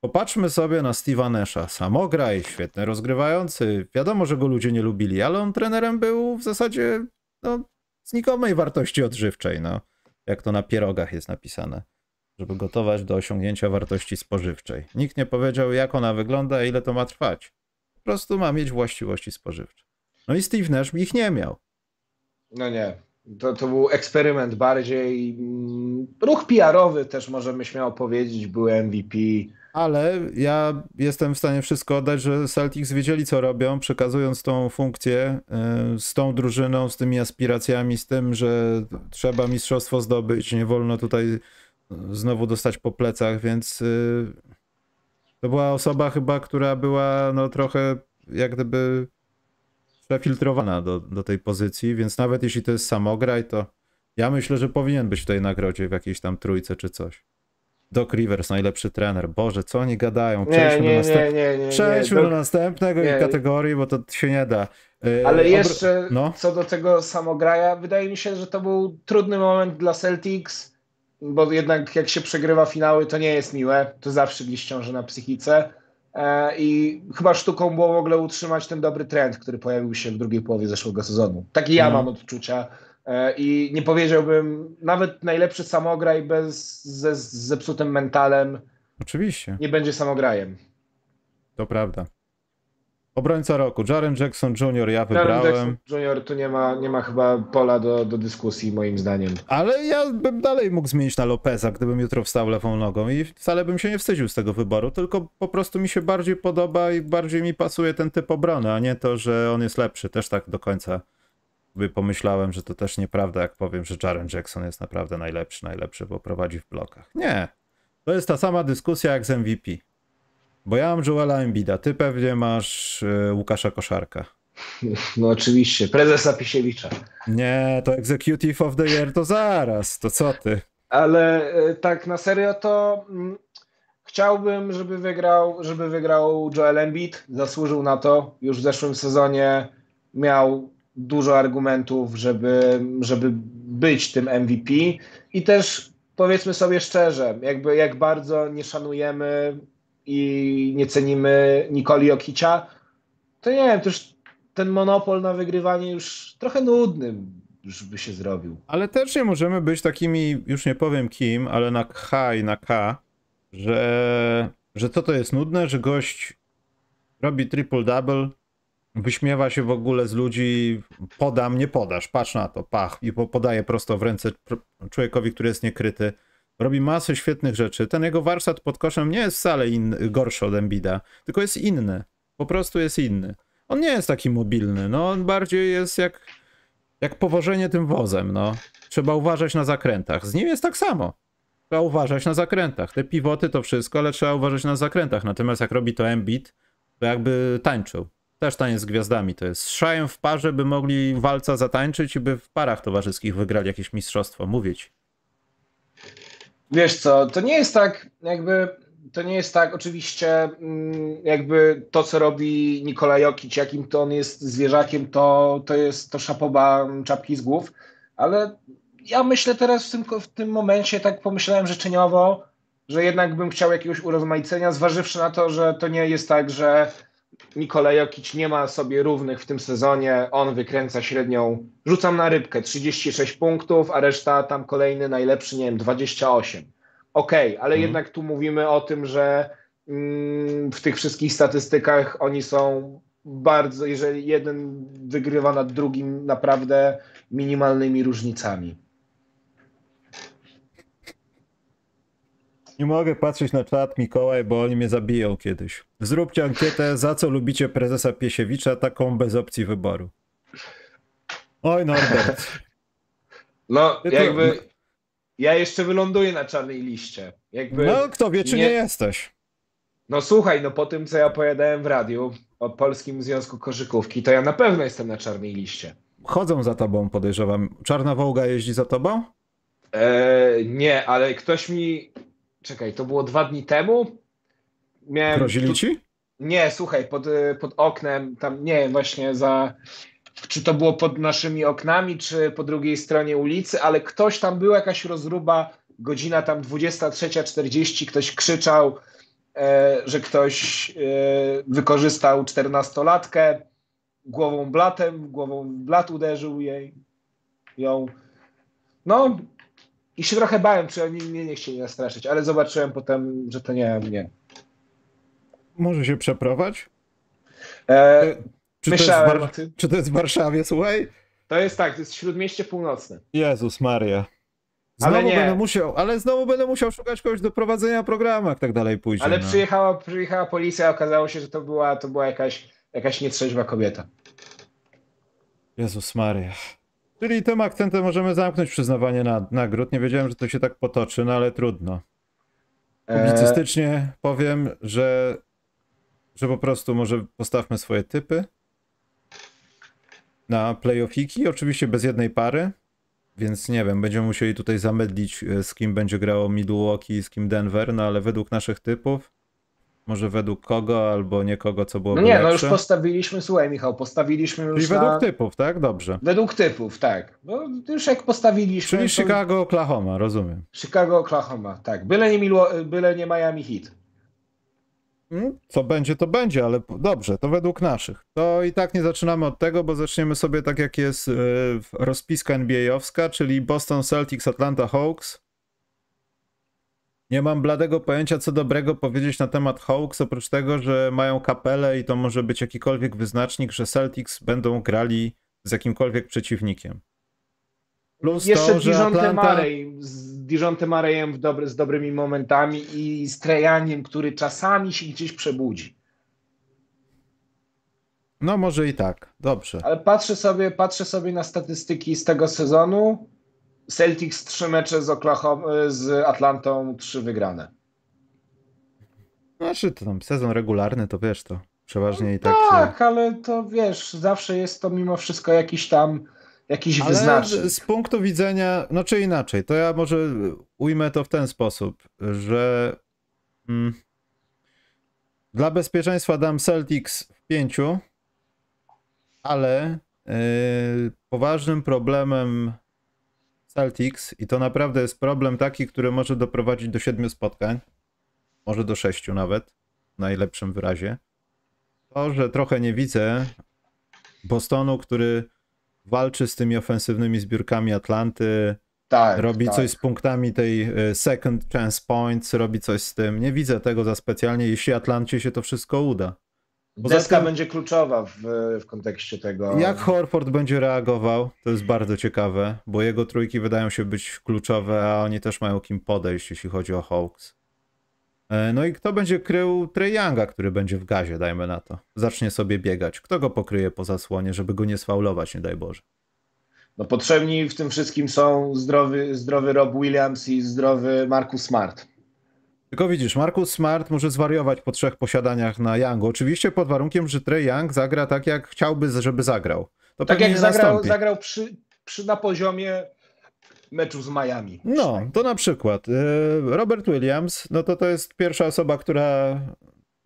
Popatrzmy sobie na Steve'a Nasha. Samograj, świetny rozgrywający. Wiadomo, że go ludzie nie lubili, ale on trenerem był w zasadzie no, znikomej wartości odżywczej, no. Jak to na pierogach jest napisane. Żeby gotować do osiągnięcia wartości spożywczej. Nikt nie powiedział, jak ona wygląda i ile to ma trwać. Po prostu ma mieć właściwości spożywcze. No i Steve Nash ich nie miał. No nie. To, to był eksperyment bardziej. mm, Ruch PR-owy też możemy śmiało powiedzieć, był MVP. Ale ja jestem w stanie wszystko oddać, że Celtics wiedzieli, co robią, przekazując tą funkcję y, z tą drużyną, z tymi aspiracjami, z tym, że trzeba mistrzostwo zdobyć, nie wolno tutaj znowu dostać po plecach, więc y, to była osoba chyba, która była no trochę jak gdyby przefiltrowana do, do tej pozycji, więc nawet jeśli to jest samograj, to ja myślę, że powinien być w tej nagrodzie w jakiejś tam trójce czy coś. Doc Rivers, najlepszy trener. Boże, co oni gadają? Nie, Przejdźmy, nie, do, następ... nie, nie, nie, Przejdźmy nie. do następnego nie. kategorii, bo to się nie da. Yy, Ale jeszcze No. co do tego samograja, wydaje mi się, że to był trudny moment dla Celtics, bo jednak jak się przegrywa finały, to nie jest miłe. To zawsze gdzieś ciąży na psychice. E, I chyba sztuką było w ogóle utrzymać ten dobry trend, który pojawił się w drugiej połowie zeszłego sezonu. Takie ja Mhm. mam odczucia. E, I nie powiedziałbym, nawet najlepszy samograj bez, ze, z zepsutym mentalem Oczywiście, nie będzie samograjem. to prawda. Obrońca roku, Jaren Jackson Jr. ja Jaren wybrałem. Jackson Jr. tu nie ma, nie ma chyba pola do, do dyskusji, moim zdaniem. Ale ja bym dalej mógł zmienić na Lopeza, gdybym jutro wstał lewą nogą i wcale bym się nie wstydził z tego wyboru, tylko po prostu mi się bardziej podoba i bardziej mi pasuje ten typ obrony, a nie to, że on jest lepszy. Też tak do końca by pomyślałem, że to też nieprawda, jak powiem, że Jaren Jackson jest naprawdę najlepszy, najlepszy, bo prowadzi w blokach. Nie. To jest ta sama dyskusja jak z MVP. Bo ja mam Joela Embida, ty pewnie masz y, Łukasza Koszarka. No oczywiście, prezesa Pisiewicza. Nie, to Executive of the Year to zaraz, to co ty? Ale e, tak na serio to mm, chciałbym, żeby wygrał, żeby wygrał Joel Embiid. Zasłużył na to. Już w zeszłym sezonie miał dużo argumentów, żeby, żeby być tym MVP. I też powiedzmy sobie szczerze, jakby jak bardzo nie szanujemy i nie cenimy Nikoli Jokicia, to nie wiem, też ten monopol na wygrywanie już trochę nudny już by się zrobił. Ale też nie możemy być takimi, już nie powiem kim, ale na H i na K, że, że co to jest nudne, że gość robi triple-double, wyśmiewa się w ogóle z ludzi, podam, nie podasz, patrz na to, pach, i po- podaje prosto w ręce człowiekowi, który jest niekryty. Robi masę świetnych rzeczy. Ten jego warsztat pod koszem nie jest wcale in, gorszy od Embida, tylko jest inny. Po prostu jest inny. On nie jest taki mobilny, no on bardziej jest jak, jak powożenie tym wozem, no. Trzeba uważać na zakrętach. Z nim jest tak samo. Trzeba uważać na zakrętach. Te pivoty to wszystko, ale trzeba uważać na zakrętach. Natomiast jak robi to Embiid, to jakby tańczył. Też taniec z gwiazdami to jest. Z Szajem w parze by mogli walca zatańczyć i by w parach towarzyskich wygrali jakieś mistrzostwo. Mówić. Wiesz co, to nie jest tak, jakby to nie jest tak, oczywiście mm, jakby to, co robi Nikola Jokic, jakim to on jest zwierzakiem, to, to jest to szapoba czapki z głów, ale ja myślę teraz w tym, w tym momencie, tak pomyślałem życzeniowo, że jednak bym chciał jakiegoś urozmaicenia, zważywszy na to, że to nie jest tak, że Nikola Jokic nie ma sobie równych w tym sezonie, on wykręca średnią, rzucam na rybkę, 36 punktów, a reszta tam kolejny najlepszy, nie wiem, 28. Okej, ale Mhm. jednak tu mówimy o tym, że mm, w tych wszystkich statystykach oni są bardzo, jeżeli jeden wygrywa nad drugim naprawdę minimalnymi różnicami. Nie mogę patrzeć na czat Mikołaj, bo oni mnie zabiją kiedyś. Zróbcie ankietę, za co lubicie prezesa Piesiewicza, taką bez opcji wyboru. Oj, Norbert. No, Ty to- jakby ja jeszcze wyląduję na czarnej liście. Jakby, No, kto wie, czy nie, nie- jesteś. No słuchaj, no po tym, co ja opowiadałem w radiu, o Polskim Związku Koszykówki, to ja na pewno jestem na czarnej liście. Chodzą za tobą, podejrzewam. Czarna Wołga jeździ za tobą? Eee, nie, ale ktoś mi. Czekaj, to było dwa dni temu. Miałem. Grozili tu- ci? Nie, słuchaj, pod, y, pod oknem, tam nie, właśnie za. Czy to było pod naszymi oknami, czy po drugiej stronie ulicy, ale ktoś tam był, jakaś rozruba, godzina tam 23.40, ktoś krzyczał, e, że ktoś e, wykorzystał czternastolatkę, głową blatem, głową w blat uderzył jej, ją. No i się trochę bałem, czy oni mnie nie chcieli nastraszyć, ale zobaczyłem potem, że to nie, nie. Może się przeprowadź? E, Czy to, jest w Myślałem War- o tym. czy to jest w Warszawie, słuchaj? To jest tak, to jest śródmieście północne. Jezus Maria. Znowu Ale nie. będę musiał, ale znowu będę musiał szukać kogoś do prowadzenia programu, jak tak dalej pójdzie. Ale no. przyjechała, przyjechała policja, okazało się, że to była, to była jakaś, jakaś nietrzeźwa kobieta. Jezus Maria. Czyli tym akcentem możemy zamknąć przyznawanie na, nagród. Nie wiedziałem, że to się tak potoczy, no ale trudno. E, Publicystycznie powiem, że, że po prostu może postawmy swoje typy na playoffiki, oczywiście bez jednej pary, więc nie wiem, będziemy musieli tutaj zamydlić e, z kim będzie grało Milwaukee, z kim Denver, no ale według naszych typów, może według kogo albo nie kogo, co byłoby no nie, no już lepsze. postawiliśmy, słuchaj Michał, postawiliśmy już Czyli na... według typów, tak? Dobrze. Według typów, tak. No, już jak postawiliśmy... Czyli to- Chicago, Oklahoma, rozumiem. Chicago, Oklahoma, tak. Byle nie, Milwa- byle nie Miami Heat. Mm, Co będzie, to będzie, ale dobrze, to według naszych. To i tak nie zaczynamy od tego, bo zaczniemy sobie tak jak jest yy, rozpiska NBA-owska, czyli Boston Celtics, Atlanta Hawks. Nie mam bladego pojęcia, co dobrego powiedzieć na temat Hawks, oprócz tego, że mają kapelę i to może być jakikolwiek wyznacznik, że Celtics będą grali z jakimkolwiek przeciwnikiem. Plus Jeszcze to, że Dijonte Atlanta... Z Dijonte Mareyem w dobry, z dobrymi momentami i z Trejaniem, który czasami się gdzieś przebudzi. No może i tak, dobrze. Ale patrzę sobie, patrzę sobie na statystyki z tego sezonu. Celtics trzy mecze z, Oklahoma, z Atlantą, trzy wygrane. Znaczy, to tam sezon regularny, to wiesz, to przeważnie i tak Tak, się... ale to wiesz, zawsze jest to mimo wszystko jakiś tam jakiś Ale wyznacznik. z punktu widzenia, no czy inaczej, to ja może ujmę to w ten sposób, że mm, dla bezpieczeństwa dam Celtics w pięciu, ale yy, poważnym problemem Celtics, i to naprawdę jest problem taki, który może doprowadzić do siedmiu spotkań, może do sześciu nawet, w najlepszym wyrazie, to, że trochę nie widzę Bostonu, który walczy z tymi ofensywnymi zbiórkami Atlanty, tak, robi tak. coś z punktami tej e, second chance points, robi coś z tym. Nie widzę tego za specjalnie, jeśli Atlancie się to wszystko uda. Deska tym- będzie kluczowa w, w kontekście tego. Jak Horford będzie reagował, to jest bardzo ciekawe, bo jego trójki wydają się być kluczowe, a oni też mają kim podejść, jeśli chodzi o Hawks. E, No i kto będzie krył Trey Younga, który będzie w gazie, dajmy na to. Zacznie sobie biegać. Kto go pokryje po zasłonie, żeby go nie sfaulować, nie daj Boże. No, potrzebni w tym wszystkim są zdrowy, zdrowy Rob Williams i zdrowy Marcus Smart. Tylko widzisz, Marcus Smart może zwariować po trzech posiadaniach na Youngu. Oczywiście pod warunkiem, że Trey Young zagra tak, jak chciałby, żeby zagrał. To Tak jak zagrał, nastąpi. zagrał przy, przy na poziomie meczu z Miami. No, to na przykład y, Robert Williams, no to to jest pierwsza osoba, która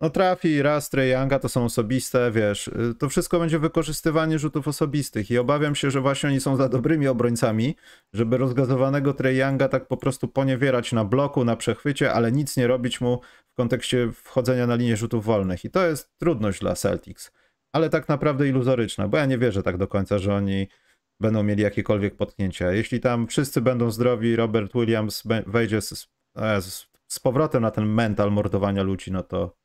no trafi raz Trey Younga, to są osobiste, wiesz, y, to wszystko będzie wykorzystywanie rzutów osobistych i obawiam się, że właśnie oni są za dobrymi obrońcami, żeby rozgazowanego Trey Younga tak po prostu poniewierać na bloku, na przechwycie, ale nic nie robić mu w kontekście wchodzenia na linię rzutów wolnych i to jest trudność dla Celtics, ale tak naprawdę iluzoryczna, bo ja nie wierzę tak do końca, że oni będą mieli jakiekolwiek potknięcia. Jeśli tam wszyscy będą zdrowi, Robert Williams wejdzie z, e, z, z powrotem na ten mental mordowania ludzi, no to,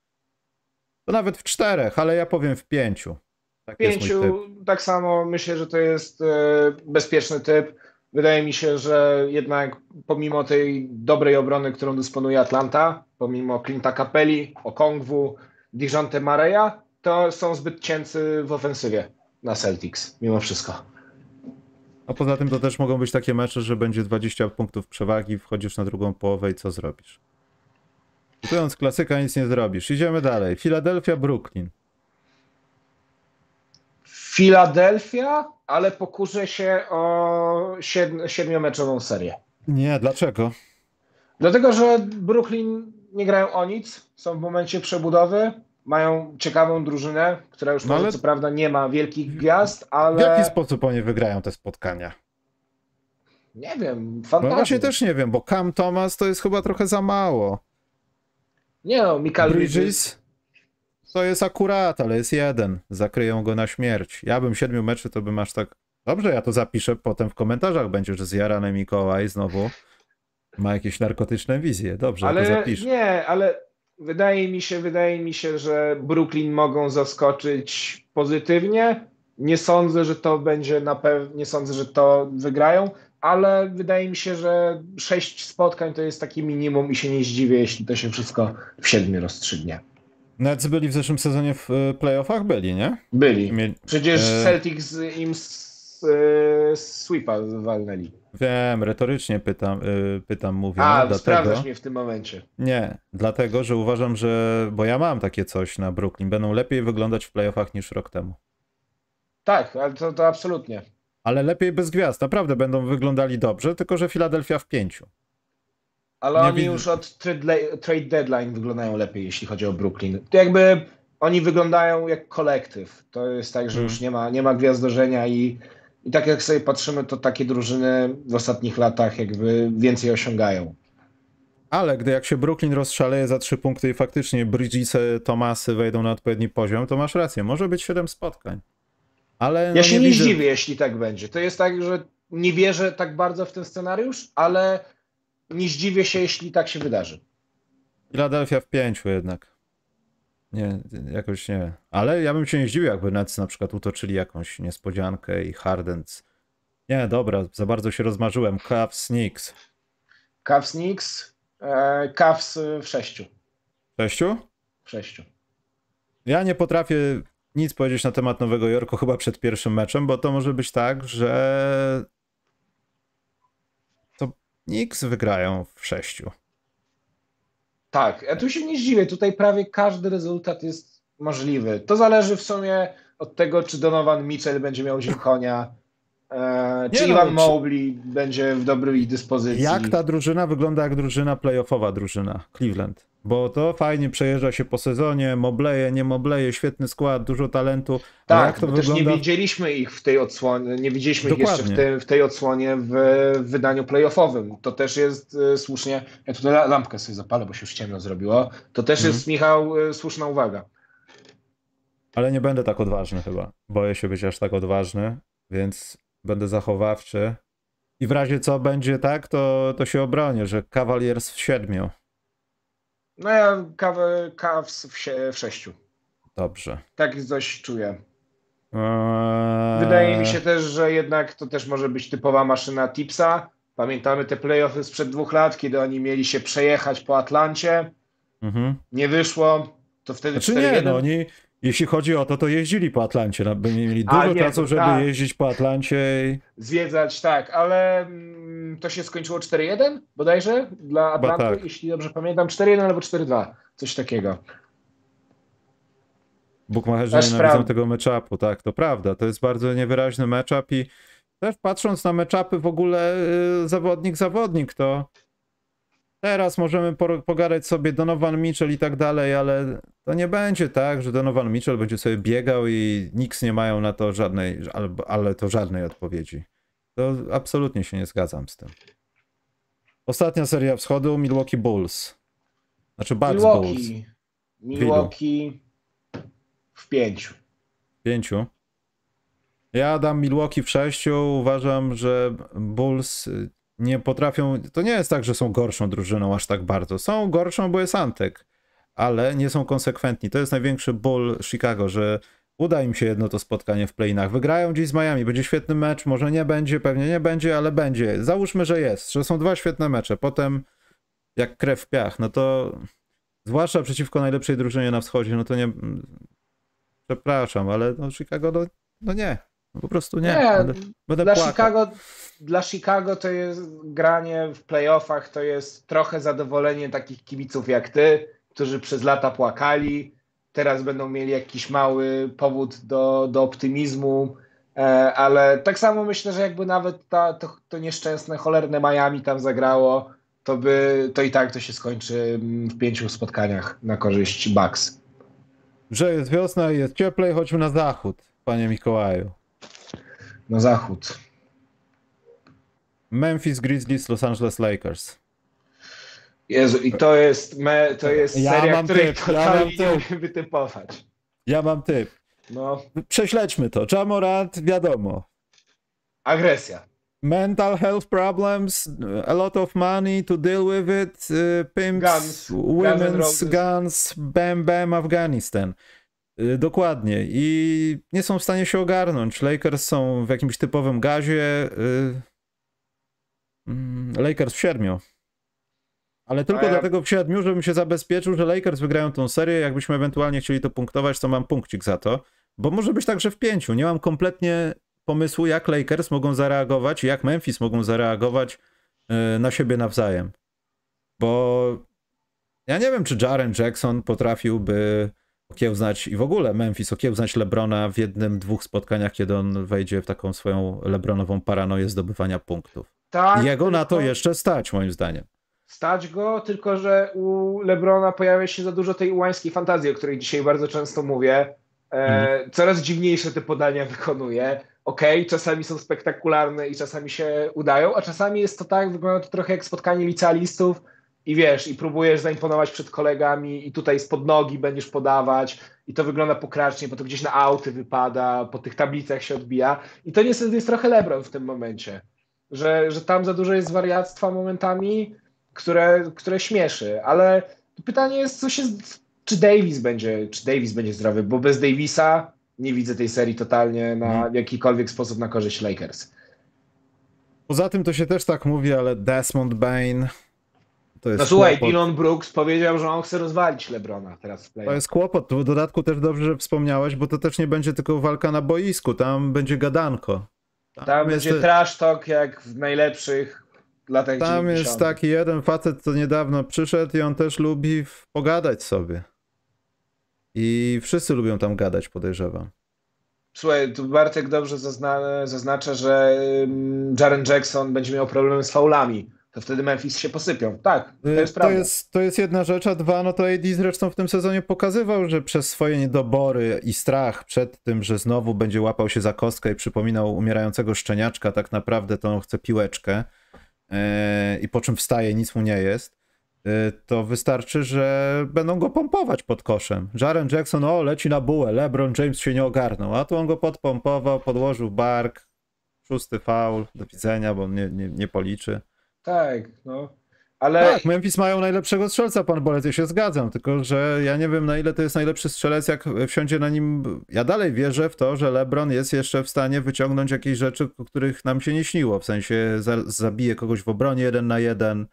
to nawet w czterech, ale ja powiem w pięciu. Tak. Pięciu, tak samo myślę, że to jest e, bezpieczny typ. Wydaje mi się, że jednak pomimo tej dobrej obrony, którą dysponuje Atlanta, pomimo Clint'a Capelli, Okongwu, Dijonte Mareya, to są zbyt cięcy w ofensywie na Celtics, mimo wszystko. A poza tym to też mogą być takie mecze, że będzie 20 punktów przewagi, wchodzisz na drugą połowę i co zrobisz? Cytując klasyka, nic nie zrobisz. Idziemy dalej. Philadelphia, Brooklyn. Philadelphia, ale pokuszę się o siedm, siedmiomeczową serię. Nie, dlaczego? Dlatego, że Brooklyn nie grają o nic, są w momencie przebudowy, mają ciekawą drużynę, która już No może ale- co prawda nie ma wielkich gwiazd, W ale jaki sposób oni wygrają te spotkania? nie wiem, No fantazja. właśnie też nie wiem, bo Cam Thomas to jest chyba trochę za mało. Nie no, Michael Bridges. Bridges to jest akurat, ale jest jeden. Zakryją go na śmierć. Ja bym siedmiu meczy, to bym aż tak... Dobrze, ja to zapiszę potem w komentarzach będzie, że zjarany Mikołaj znowu ma jakieś narkotyczne wizje. Dobrze, ja to Ale zapiszę. nie, ale wydaje mi się, wydaje mi się, że Brooklyn mogą zaskoczyć pozytywnie. Nie sądzę, że to będzie na pewno, nie sądzę, że to wygrają, ale wydaje mi się, że sześć spotkań to jest takie minimum i się nie zdziwię, jeśli to się wszystko w siedmiu rozstrzygnie. Nets byli w zeszłym sezonie w e, playoffach? Byli, nie? Byli. Mieli... Przecież E. Celtics im s- e, sweepa walnęli. Wiem, retorycznie pytam, pytam mówię. A, no, dlatego... sprawdzasz mnie w tym momencie. Nie, dlatego, że uważam, że... Bo ja mam takie coś na Brooklyn. Będą lepiej wyglądać w playoffach niż rok temu. Tak, ale to, to absolutnie. Ale lepiej bez gwiazd. Naprawdę będą wyglądali dobrze, tylko że Filadelfia w pięciu. Ale Nie oni widzę- już od trade, deadline wyglądają lepiej, jeśli chodzi o Brooklyn. To jakby oni wyglądają jak kolektyw. To jest tak, że Mm. już nie ma, nie ma gwiazdorzenia i, i tak jak sobie patrzymy, to takie drużyny w ostatnich latach jakby więcej osiągają. Ale gdy jak się Brooklyn rozszaleje za trzy punkty i faktycznie Bridgesy, Tomasy wejdą na odpowiedni poziom, to masz rację. Może być siedem spotkań. Ale Ja no, się nie, zdziwię, jeśli tak będzie. To jest tak, że nie wierzę tak bardzo w ten scenariusz, ale nie zdziwię się, jeśli tak się wydarzy. Philadelphia w pięciu jednak. Nie, jakoś nie. Ale ja bym się nie zdziwił, jakby Nets na przykład utoczyli jakąś niespodziankę i Harden. Nie, dobra, za bardzo się rozmarzyłem. Cavs, Knicks. Cavs Knicks, e, Cavs w sześciu. Sześciu? W sześciu. Ja nie potrafię nic powiedzieć na temat Nowego Jorku chyba przed pierwszym meczem, bo to może być tak, że to Knicks wygrają w sześciu. Tak, ja tu się nie zdziwię. Tutaj prawie każdy rezultat jest możliwy. To zależy w sumie od tego, czy Donovan Mitchell będzie miał dzień konia, e, czy Nie no, czy- będzie w dobrej dyspozycji. Jak ta drużyna wygląda jak drużyna playoffowa drużyna Cleveland? Bo to fajnie przejeżdża się po sezonie, mobleje, nie mobleje, świetny skład, dużo talentu. ale Tak, jak to bo też nie wygląda? widzieliśmy ich w tej odsłonie, nie widzieliśmy ich jeszcze w, Dokładnie. tej- w tej odsłonie w, w wydaniu playoffowym. To też jest e, słusznie, ja tutaj la- lampkę sobie zapalę, bo się już ciemno zrobiło. To też Mhm. jest, Michał, e, słuszna uwaga. Ale nie będę tak odważny chyba. Boję się być aż tak odważny, więc będę zachowawczy. I w razie co będzie tak, to, to się obronię, że Cavaliers w siedmiu. No ja kawę Cavs w, sie, w sześciu. Dobrze. Tak coś czuję. Eee... Wydaje mi się też, że jednak to też może być typowa maszyna Tipsa. Pamiętamy te playoffy sprzed dwóch lat, kiedy oni mieli się przejechać po Atlancie. Mhm. Nie wyszło, to wtedy Znaczy nie, 4-1. no oni, jeśli chodzi o to, to jeździli po Atlancie. No, by mieli dużo nie, czasu, żeby tak. jeździć po Atlancie. I... Zwiedzać, tak, ale mm, to się skończyło 4-1 bodajże dla Atlanty, tak. jeśli dobrze pamiętam. 4-1 albo 4-2, coś takiego. Bukmacherzy Aż nienawidzą pra- tego matchupu, tak, to prawda. To jest bardzo niewyraźny matchup i też patrząc na matchupy w ogóle y, zawodnik, zawodnik, to teraz możemy pogadać sobie Donovan Mitchell i tak dalej, ale to nie będzie tak, że Donovan Mitchell będzie sobie biegał i nikt nie mają na to żadnej, ale, to żadnej odpowiedzi. To absolutnie się nie zgadzam z tym. Ostatnia seria wschodu Milwaukee Bulls. Znaczy Bucks Bulls. Milwaukee. Milwaukee w pięciu. Pięciu. Ja dam Milwaukee w sześciu. Uważam, że Bulls nie potrafią. To nie jest tak, że są gorszą drużyną aż tak bardzo. Są gorszą, bo jest Antek, ale nie są konsekwentni. To jest największy ból Chicago, że uda im się jedno to spotkanie w play-inach. Wygrają dziś z Miami. Będzie świetny mecz. Może nie będzie, pewnie nie będzie, ale będzie. Załóżmy, że jest, że są dwa świetne mecze. Potem jak krew w piach, no to zwłaszcza przeciwko najlepszej drużynie na wschodzie, no to nie. Przepraszam, ale no Chicago, no, no nie. No po prostu nie. Nie, Będę, będę Dla płakał. Chicago, dla Chicago to jest granie w playoffach, to jest trochę zadowolenie takich kibiców jak ty, którzy przez lata płakali teraz będą mieli jakiś mały powód do, do optymizmu, e, ale tak samo myślę, że jakby nawet ta, to, to nieszczęsne, cholerne Miami tam zagrało, to, by, to i tak to się skończy mm, w pięciu spotkaniach na korzyść Bucks. Że jest wiosna i jest cieplej, chodźmy na zachód, panie Mikołaju. Na zachód. Memphis Grizzlies, Los Angeles Lakers. Jezu, i to jest, me, to jest Ja seria, mam której typ, ja mam nie typ. umiem wytypować. Ja mam typ. No, Prześledźmy to. Jamorant, wiadomo. agresja. Mental health problems, a lot of money to deal with it, uh, pimps, Guns. Guns women's Roses. guns, bam bam, Afghanistan. Y, Dokładnie. I nie są w stanie się ogarnąć. Lakers są w jakimś typowym gazie. Mm, Lakers w siedmiu. Ale tylko ja- dlatego w siedmiu, żebym się zabezpieczył, że Lakers wygrają tą serię. Jakbyśmy ewentualnie chcieli to punktować, to mam punkcik za to. Bo może być także w pięciu. Nie mam kompletnie pomysłu, jak Lakers mogą zareagować, jak Memphis mogą zareagować y, na siebie nawzajem. Bo ja nie wiem, czy Jaren Jackson potrafiłby okiełznać i w ogóle Memphis okiełznać Lebrona w jednym, dwóch spotkaniach, kiedy on wejdzie w taką swoją Lebronową paranoję zdobywania punktów. Tak, jego na to jeszcze stać, moim zdaniem. Stać go, tylko że u Lebrona pojawia się za dużo tej ułańskiej fantazji, o której dzisiaj bardzo często mówię. E, Mhm. Coraz dziwniejsze te podania wykonuje. Okej, czasami są spektakularne i czasami się udają, a czasami jest to tak, wygląda to trochę jak spotkanie licealistów i wiesz, i próbujesz zaimponować przed kolegami i tutaj spod nogi będziesz podawać i to wygląda pokracznie, bo to gdzieś na auty wypada, po tych tablicach się odbija i to niestety jest trochę Lebron w tym momencie, że, że tam za dużo jest wariactwa momentami, które, które śmieszy, ale pytanie jest, co się, czy Davis będzie, czy Davis będzie zdrowy, bo bez Davisa nie widzę tej serii totalnie na Mhm. jakikolwiek sposób na korzyść Lakers. Poza tym to się też tak mówi, ale Desmond Bain to jest No słuchaj, kłopot. Dylan Brooks powiedział, że on chce rozwalić LeBrona teraz w To playoff. jest kłopot. Tu W dodatku też dobrze, że wspomniałeś, bo to też nie będzie tylko walka na boisku, tam będzie gadanko. Tam jest, będzie trash talk jak w najlepszych latach tam 90. jest taki jeden facet, co niedawno przyszedł i on też lubi pogadać sobie. I wszyscy lubią tam gadać, podejrzewam. Słuchaj, tu Bartek dobrze zazna zaznacza, że Jaren Jackson będzie miał problemy z faulami. To wtedy Memphis się posypią. Tak, to Y, jest To prawda. jest, to jest jedna rzecz, a dwa, no to AD zresztą w tym sezonie pokazywał, że przez swoje niedobory i strach przed tym, że znowu będzie łapał się za kostkę i przypominał umierającego szczeniaczka, tak naprawdę to on chce piłeczkę e, i po czym wstaje, nic mu nie jest, e, to wystarczy, że będą go pompować pod koszem. Jaren Jackson, o, leci na bułę, LeBron James się nie ogarnął, a tu on go podpompował, podłożył bark, szósty faul, do widzenia, bo on nie, nie, nie policzy. Tak, no. Ale Tak, Memphis mają najlepszego strzelca, pan Bolec, ja się zgadzam, tylko że ja nie wiem na ile to jest najlepszy strzelec, jak wsiądzie na nim... Ja dalej wierzę w to, że LeBron jest jeszcze w stanie wyciągnąć jakieś rzeczy, o których nam się nie śniło, w sensie za, zabije kogoś w obronie jeden na jeden.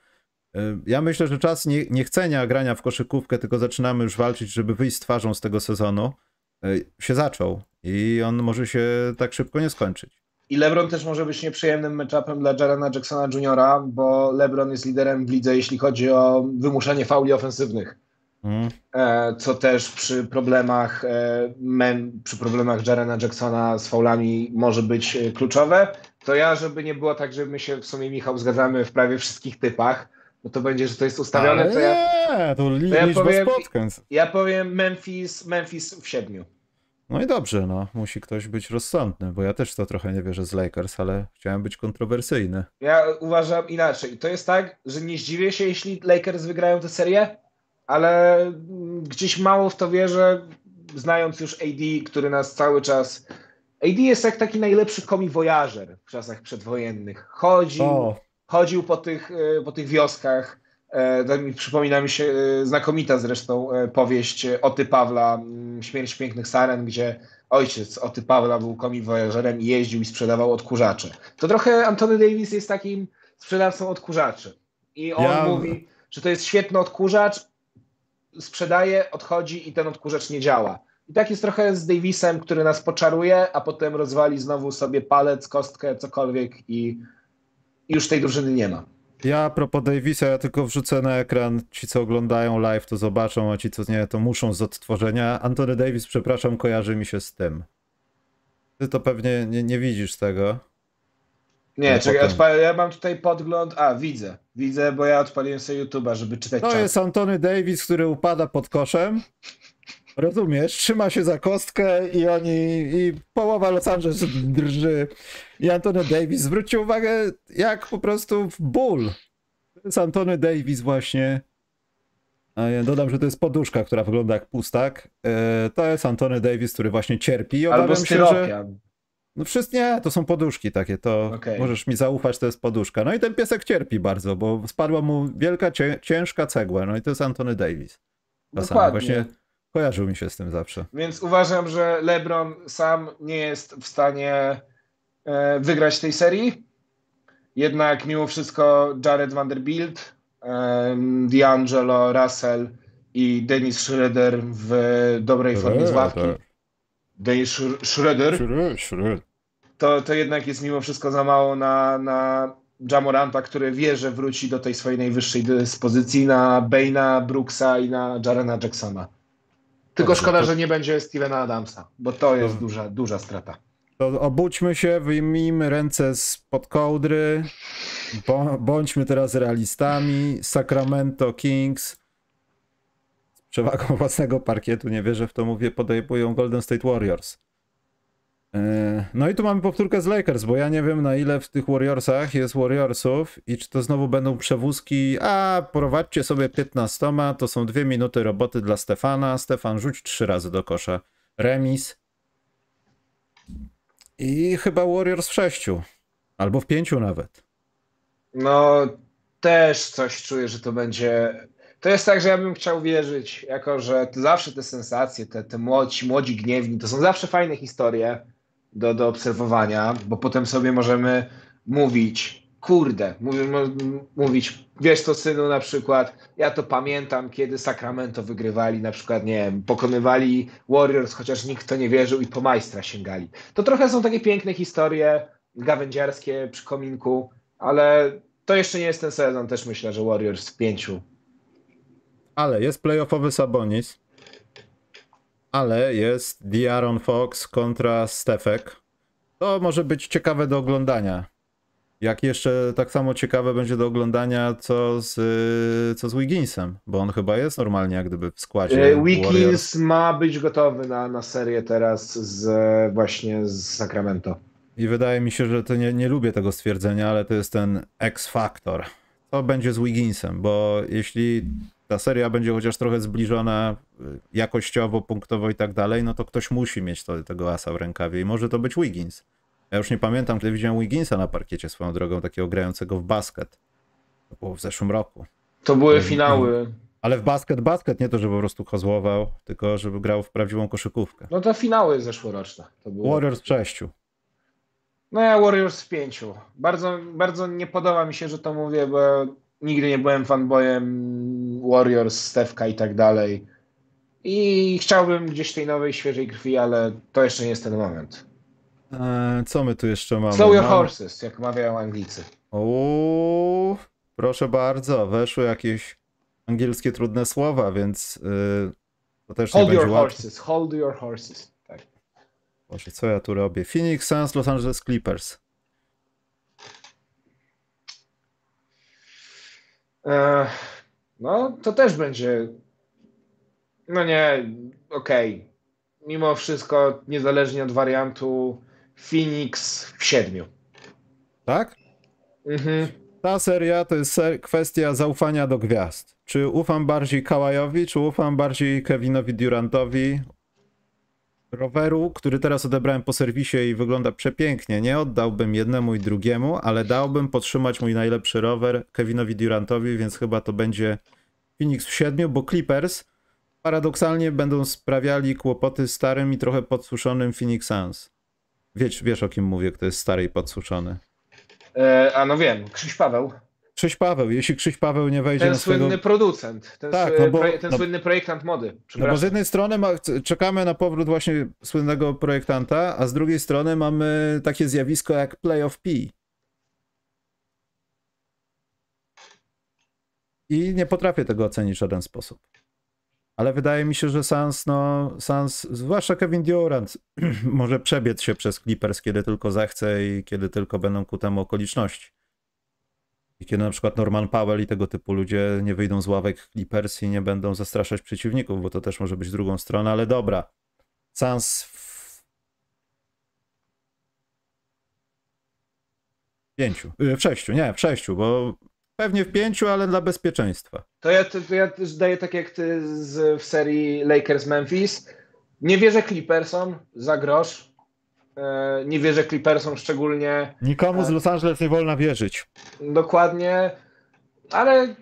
Y, Ja myślę, że czas nie, niechcenia grania w koszykówkę, tylko zaczynamy już walczyć, żeby wyjść z twarzą z tego sezonu, y, się zaczął i on może się tak szybko nie skończyć. I LeBron też może być nieprzyjemnym matchupem dla Jarena Jacksona Jr., bo LeBron jest liderem w lidze, jeśli chodzi o wymuszanie fauli ofensywnych. Mm. Co też przy problemach e, men, przy problemach Jarena Jacksona z faulami może być e, kluczowe. To ja, żeby nie było tak, że my się w sumie, Michał, zgadzamy w prawie wszystkich typach, no to będzie, że to jest ustawione, Ale to ja, nie, to li, to ja powiem- spotkań. ja powiem Memphis, Memphis w siedmiu. No i dobrze, no. Musi ktoś być rozsądny, bo ja też to trochę nie wierzę z Lakers, ale chciałem być kontrowersyjny. Ja uważam inaczej. To jest tak, że nie zdziwię się, jeśli Lakers wygrają tę serię, ale gdzieś mało w to wierzę, znając już AD, który nas cały czas... AD jest jak taki najlepszy komi-wojażer w czasach przedwojennych. Chodził, O, chodził po tych, e, po tych wioskach. E, przypomina mi się e, znakomita zresztą e, powieść Oty Pawla, mm, Śmierć pięknych saren, gdzie ojciec Oty Pawla był komi-wojażerem i jeździł i sprzedawał odkurzacze. To trochę Antony Davis jest takim sprzedawcą odkurzaczy. I on Ja- mówi, że to jest świetny odkurzacz, sprzedaje, odchodzi i ten odkurzacz nie działa. I tak jest trochę z Davisem, który nas poczaruje, a potem rozwali znowu sobie palec, kostkę, cokolwiek i już tej drużyny nie ma. Ja a propos Davisa, ja tylko wrzucę na ekran. Ci, co oglądają live, to zobaczą, a ci, co nie, to muszą z odtworzenia. Antony Davis, przepraszam, kojarzy mi się z tym. Ty to pewnie nie, nie widzisz tego. Nie, No czekaj, odpal... ja mam tutaj podgląd. A, widzę. Widzę, bo ja odpaliłem sobie YouTube'a, żeby czytać To czat. jest Antony Davis, który upada pod koszem. Rozumiesz? Trzyma się za kostkę i oni. i połowa Los Angeles drży. I Antony Davis. Zwróćcie uwagę, jak po prostu w ból. To jest Antony Davis, właśnie. A ja dodam, że to jest poduszka, która wygląda jak pustak. E, To jest Antony Davis, który właśnie cierpi. I Albo się, że. No wszystkie nie, to są poduszki takie, to Okej. możesz mi zaufać, to jest poduszka. No i ten piesek cierpi bardzo, bo spadła mu wielka, cię, ciężka cegła, no i to jest Antony Davis. Dokładnie. właśnie kojarzył mi się z tym zawsze. Więc uważam, że LeBron sam nie jest w stanie wygrać tej serii. Jednak mimo wszystko Jared Vanderbilt, e, D'Angelo Russell i Dennis Schroeder w dobrej formie z ławki. Dennis Sch- Schroeder to, to jednak jest mimo wszystko za mało na, na Jamoranta, który wie, że wróci do tej swojej najwyższej dyspozycji, na Baina, Brooksa i na Jarena Jacksona. Tylko szkoda, że nie będzie Stevena Adamsa, bo to jest duża, duża strata. To obudźmy się, wyjmijmy ręce spod kołdry, bądźmy teraz realistami. Sacramento Kings z przewagą własnego parkietu, nie wierzę w to mówię, podejmują Golden State Warriors. Yy, No i tu mamy powtórkę z Lakers, bo ja nie wiem na ile w tych Warriorsach jest Warriorsów i czy to znowu będą przewózki, a prowadźcie sobie 15, to są dwie minuty roboty dla Stefana. Stefan rzuć trzy razy do kosza. Remis. I chyba Warriors w sześciu. Albo w pięciu nawet. No, też coś czuję, że to będzie. To jest tak, że ja bym chciał wierzyć, jako że to zawsze te sensacje, te, te młodzi, młodzi gniewni, to są zawsze fajne historie do, do obserwowania, bo potem sobie możemy mówić, kurde, mówić, wiesz to synu na przykład, ja to pamiętam, kiedy Sacramento wygrywali, na przykład, nie wiem, pokonywali Warriors, chociaż nikt to nie wierzył i po majstra sięgali. To trochę są takie piękne historie gawędziarskie przy kominku, ale to jeszcze nie jest ten sezon, też myślę, że Warriors w pięciu. Ale jest playoffowy Sabonis. Ale jest Diaron Fox kontra Stefek. To może być ciekawe do oglądania. Jak jeszcze tak samo ciekawe będzie do oglądania, co z, co z Wigginsem, bo on chyba jest normalnie jak gdyby w składzie E. Wiggins ma być gotowy na, na serię teraz z właśnie z Sacramento. I wydaje mi się, że to nie, nie lubię tego stwierdzenia, ale to jest ten X-Factor. Co będzie z Wigginsem? Bo jeśli ta seria będzie chociaż trochę zbliżona y, jakościowo, punktowo i tak dalej, no to ktoś musi mieć to, tego asa w rękawie i może to być Wiggins. Ja już nie pamiętam, kiedy widziałem Wigginsa na parkiecie swoją drogą, takiego grającego w basket. To było w zeszłym roku. To były finały. Ale w basket, basket, nie to, żeby po prostu kozłował, tylko żeby grał w prawdziwą koszykówkę. No to finały zeszłoroczne. To było. Warriors w sześciu. No ja Warriors w pięciu. Bardzo, bardzo nie podoba mi się, że to mówię, bo nigdy nie byłem fanboyem Warriors, Stefka i tak dalej. I chciałbym gdzieś tej nowej, świeżej krwi, ale to jeszcze nie jest ten moment. Eee, co my tu jeszcze mamy? Slow your Mam- horses, jak mawiają Anglicy. Uuu, proszę bardzo, weszły jakieś angielskie trudne słowa, więc yy, to też nie Hold your będzie łatwe. horses, hold your horses. Tak. Boże, co ja tu robię? Phoenix Suns, Los Angeles Clippers. E, No, to też będzie. No nie, okej. Mimo wszystko, niezależnie od wariantu, Phoenix w siedmiu. Tak? Mhm. Ta seria to jest ser- kwestia zaufania do gwiazd. Czy ufam bardziej Kawajowi, czy ufam bardziej Kevinowi Durantowi? Roweru, który teraz odebrałem po serwisie i wygląda przepięknie. Nie oddałbym jednemu i drugiemu, ale dałbym podtrzymać mój najlepszy rower Kevinowi Durantowi, więc chyba to będzie Phoenix w siedmiu, bo Clippers paradoksalnie będą sprawiali kłopoty starym i trochę podsuszonym Phoenix Suns. Wiesz, wiesz o kim mówię, kto jest stary i podsuszony. E, a no wiem, Krzyś Paweł. Krzyś Paweł, jeśli Krzyś Paweł nie wejdzie Ten na swojego... słynny producent, ten, Tak, no bo- proje- ten no- słynny projektant mody. No bo z jednej strony ma, czekamy na powrót właśnie słynnego projektanta, a z drugiej strony mamy takie zjawisko jak Play of P. I nie potrafię tego ocenić w żaden sposób. Ale wydaje mi się, że Sans, no, Sans, zwłaszcza Kevin Durant, może przebiec się przez Clippers, kiedy tylko zechce i kiedy tylko będą ku temu okoliczności. I kiedy na przykład Norman Powell i tego typu ludzie nie wyjdą z ławek Clippers i nie będą zastraszać przeciwników, bo to też może być drugą stronę, ale dobra. Sans w pięciu, y, w sześciu, nie, w sześciu, bo pewnie w pięciu, ale dla bezpieczeństwa. To ja, to, to ja też daję tak jak ty z, w serii Lakers-Memphis. Nie wierzę Clippersom za grosz. E, nie wierzę Clippersom szczególnie. Nikomu z Los Angeles nie wolno wierzyć. Dokładnie, ale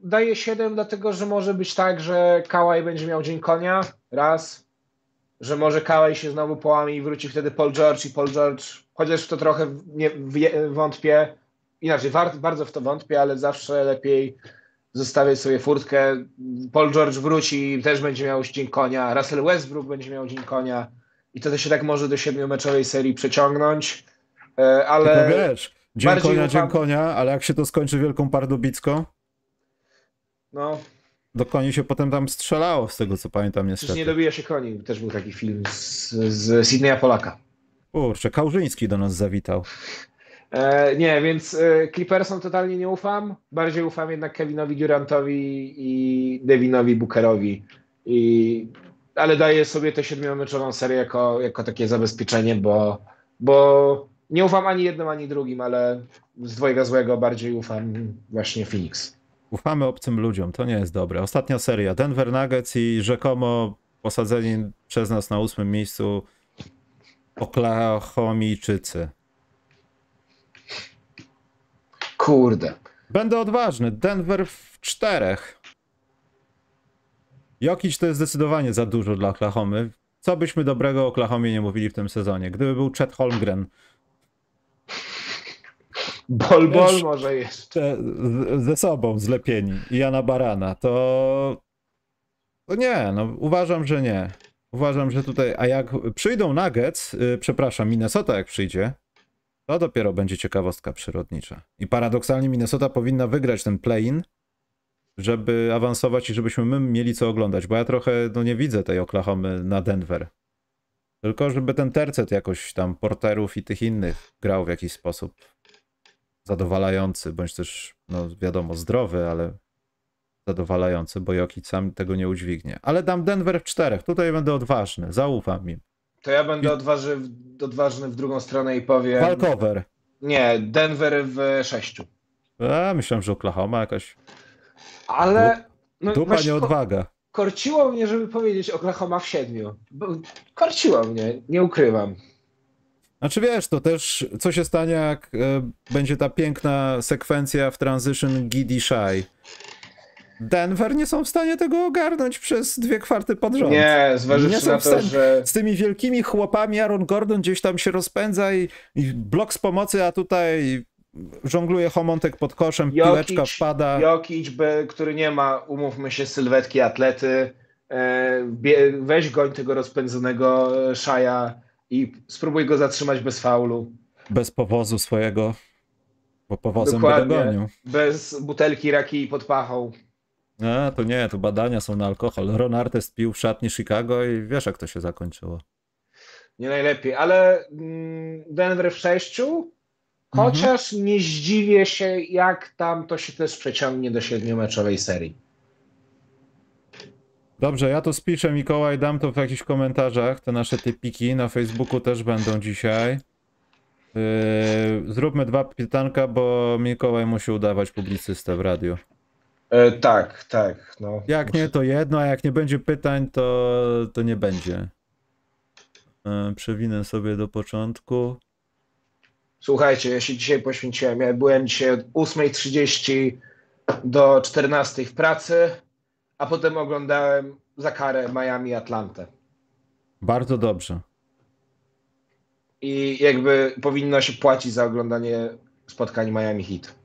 daję 7, dlatego że może być tak, że Kawhi będzie miał dzień konia, raz, że może Kawhi się znowu połamie i wróci wtedy Paul George i Paul George, chociaż w to trochę nie, wątpię, inaczej, bardzo w to wątpię, ale zawsze lepiej zostawiać sobie furtkę. Paul George wróci i też będzie miał dzień konia, Russell Westbrook będzie miał dzień konia i to się tak może do siedmiomeczowej serii przeciągnąć, e, ale... Wiesz, dzień konia, dzień konia, ale jak się to skończy wielką pardubicką, No, do koni się potem tam strzelało, z tego co pamiętam Przecież niestety. nie dobija się koni. Też był taki film z, z Sydneya Polaka. Kurczę, Kałużyński do nas zawitał. E, nie, więc e, Clippersom totalnie nie ufam. Bardziej ufam jednak Kevinowi Durantowi i Devinowi Bookerowi. I, ale daję sobie tę siedmiomeczową serię jako, jako takie zabezpieczenie, bo, bo nie ufam ani jednym, ani drugim, ale z dwojga złego bardziej ufam właśnie Phoenix. Ufamy obcym ludziom, to nie jest dobre. Ostatnia seria, Denver Nuggets i rzekomo posadzeni przez nas na ósmym miejscu Oklahomijczycy. Kurde. Będę odważny, Denver w czterech. Jokic to jest zdecydowanie za dużo dla Oklahomy. Co byśmy dobrego o Oklahomie nie mówili w tym sezonie? Gdyby był Chet Holmgren, Bol, bol może jeszcze. ze sobą zlepieni i Jana Barana, to, to nie, no uważam, że nie. Uważam, że tutaj, a jak przyjdą Nuggets, yy, przepraszam, Minnesota jak przyjdzie, to dopiero będzie ciekawostka przyrodnicza. I paradoksalnie Minnesota powinna wygrać ten play-in, żeby awansować i żebyśmy my mieli co oglądać, bo ja trochę no, nie widzę tej Oklahomy na Denver. Tylko żeby ten tercet jakoś tam porterów i tych innych grał w jakiś sposób zadowalający, bądź też, no wiadomo, zdrowy, ale zadowalający, bo Jokic sam tego nie udźwignie. Ale dam Denver w czterech, tutaj będę odważny, zaufam im. To ja będę odważy, odważny w drugą stronę i powiem. Walkover. Nie, Denver w sześciu. A, myślałem, że Oklahoma jakaś Ale. No, dupa nie odwaga. korciło mnie, żeby powiedzieć Oklahoma w siedmiu. Korciło mnie, nie ukrywam. Znaczy wiesz, to też co się stanie, jak e, będzie ta piękna sekwencja w transition Giddy Shy. Denver nie są w stanie tego ogarnąć przez dwie kwarty pod rząd. Nie, Nie zważywszy są na to, że. z tymi wielkimi chłopami Aaron Gordon gdzieś tam się rozpędza i, i blok z pomocy, a tutaj żongluje homontek pod koszem, piłeczka wpada. Jokic, który nie ma, umówmy się, sylwetki atlety. E, weź goń tego rozpędzonego Szaja i spróbuj go zatrzymać bez faulu. Bez powozu swojego, bo powozem Dokładnie. dogonił. Bez butelki raki pod pachą. A, to nie, to badania są na alkohol. Ron Artest pił w szatni Chicago i wiesz jak to się zakończyło. Nie najlepiej, ale mm, Denver w sześciu, chociaż nie zdziwię się, jak tam to się też przeciągnie do siedmiomeczowej serii. Dobrze, ja to spiszę Mikołaj, dam to w jakichś komentarzach. Te nasze typiki na Facebooku też będą dzisiaj. Yy, zróbmy dwa pytanka, bo Mikołaj musi udawać publicystę w radiu. E, tak, tak. No. Jak nie, to jedno, a jak nie będzie pytań, to, to nie będzie. Yy, przewinę sobie do początku. Słuchajcie, ja się dzisiaj poświęciłem. Ja byłem dzisiaj od 8.30 do 14.00 w pracy, a potem oglądałem za karę Miami Atlantę. Bardzo dobrze. I jakby powinno się płacić za oglądanie spotkań Miami Heat.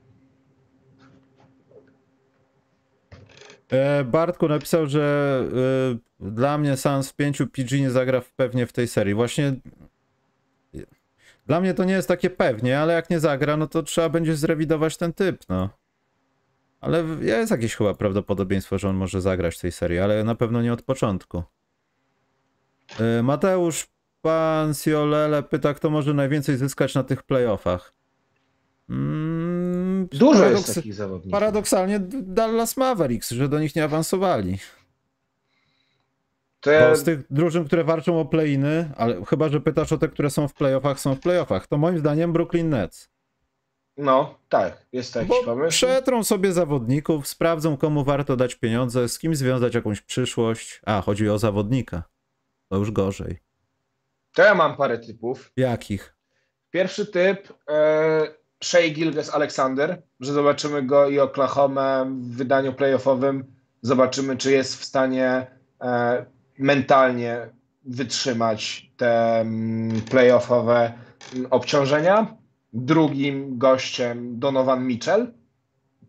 Bartku napisał, że y, dla mnie Sans w 5 PG nie zagra pewnie w tej serii. Właśnie dla mnie to nie jest takie pewnie, ale jak nie zagra, no to trzeba będzie zrewidować ten typ, no. Ale jest jakieś chyba prawdopodobieństwo, że on może zagrać w tej serii, ale na pewno nie od początku. Y, Mateusz Pansiolele pyta, kto może najwięcej zyskać na tych playoffach. Mm, Dużo paradoks- jest takich zawodników. Paradoksalnie Dallas Mavericks, że do nich nie awansowali. To. Bo z tych drużyn, które walczą o play-iny, ale chyba, że pytasz o te, które są w playoffach, są w playoffach, to moim zdaniem Brooklyn Nets. No, tak, jest taki pomysł. Przetrą sobie zawodników, sprawdzą komu warto dać pieniądze, z kim związać jakąś przyszłość. A, chodzi o zawodnika. To już gorzej. To ja mam parę typów. Jakich? Pierwszy typ, e, Shea Gilges Alexander, że zobaczymy go i Oklahoma w wydaniu playoffowym. Zobaczymy, czy jest w stanie e, mentalnie wytrzymać te mm, playoffowe mm, obciążenia. Drugim gościem Donovan Mitchell.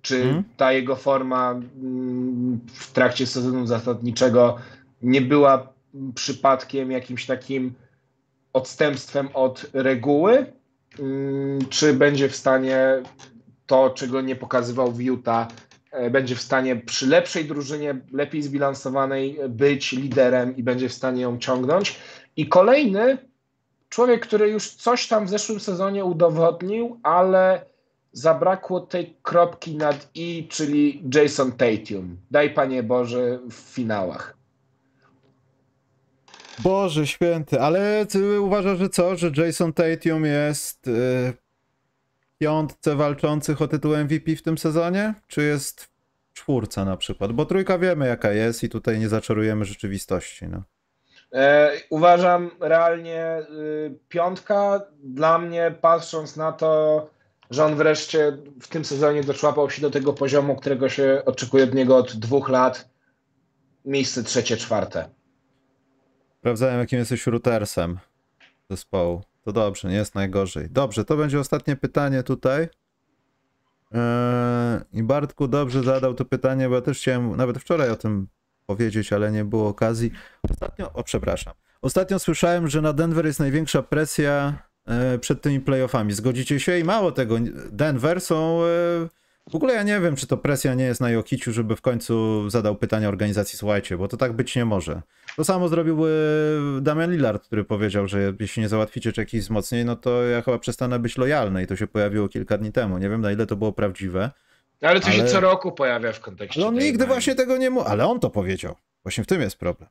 Czy hmm. ta jego forma mm, w trakcie sezonu zasadniczego nie była przypadkiem jakimś takim odstępstwem od reguły? Czy będzie w stanie to, czego nie pokazywał w Utah, E, będzie w stanie przy lepszej drużynie, lepiej zbilansowanej być liderem i będzie w stanie ją ciągnąć. I kolejny człowiek, który już coś tam w zeszłym sezonie udowodnił, ale zabrakło tej kropki nad i, czyli Jason Tatum. Daj Panie Boże w finałach. Boże święty, ale uważasz, że co, że Jason Tatum jest yy, piątce walczących o tytuł MVP w tym sezonie? Czy jest czwórca na przykład? Bo trójka wiemy jaka jest i tutaj nie zaczarujemy rzeczywistości. No. E, uważam realnie y, piątka dla mnie, patrząc na to, że on wreszcie w tym sezonie doczłapał się do tego poziomu, którego się oczekuje od niego od dwóch lat, miejsce trzecie, czwarte. Sprawdzałem, jakim jesteś routersem zespołu. To dobrze, nie jest najgorzej. Dobrze, to będzie ostatnie pytanie tutaj. Eee, I Bartku dobrze zadał to pytanie, bo ja też chciałem nawet wczoraj o tym powiedzieć, ale nie było okazji. Ostatnio, o przepraszam. Ostatnio słyszałem, że na Denver jest największa presja e, przed tymi playoffami. Zgodzicie się? I mało tego, Denver są e, w ogóle ja nie wiem, czy to presja nie jest na Jokiciu, żeby w końcu zadał pytanie organizacji, słuchajcie, bo to tak być nie może. To samo zrobił Damian Lillard, który powiedział, że jeśli nie załatwicie czegoś wzmocnień, no to ja chyba przestanę być lojalny i to się pojawiło kilka dni temu. Nie wiem, na ile to było prawdziwe. Ale to ale... się co roku pojawia w kontekście Ale on nigdy właśnie tego nie mówi, ale on to powiedział. Właśnie w tym jest problem.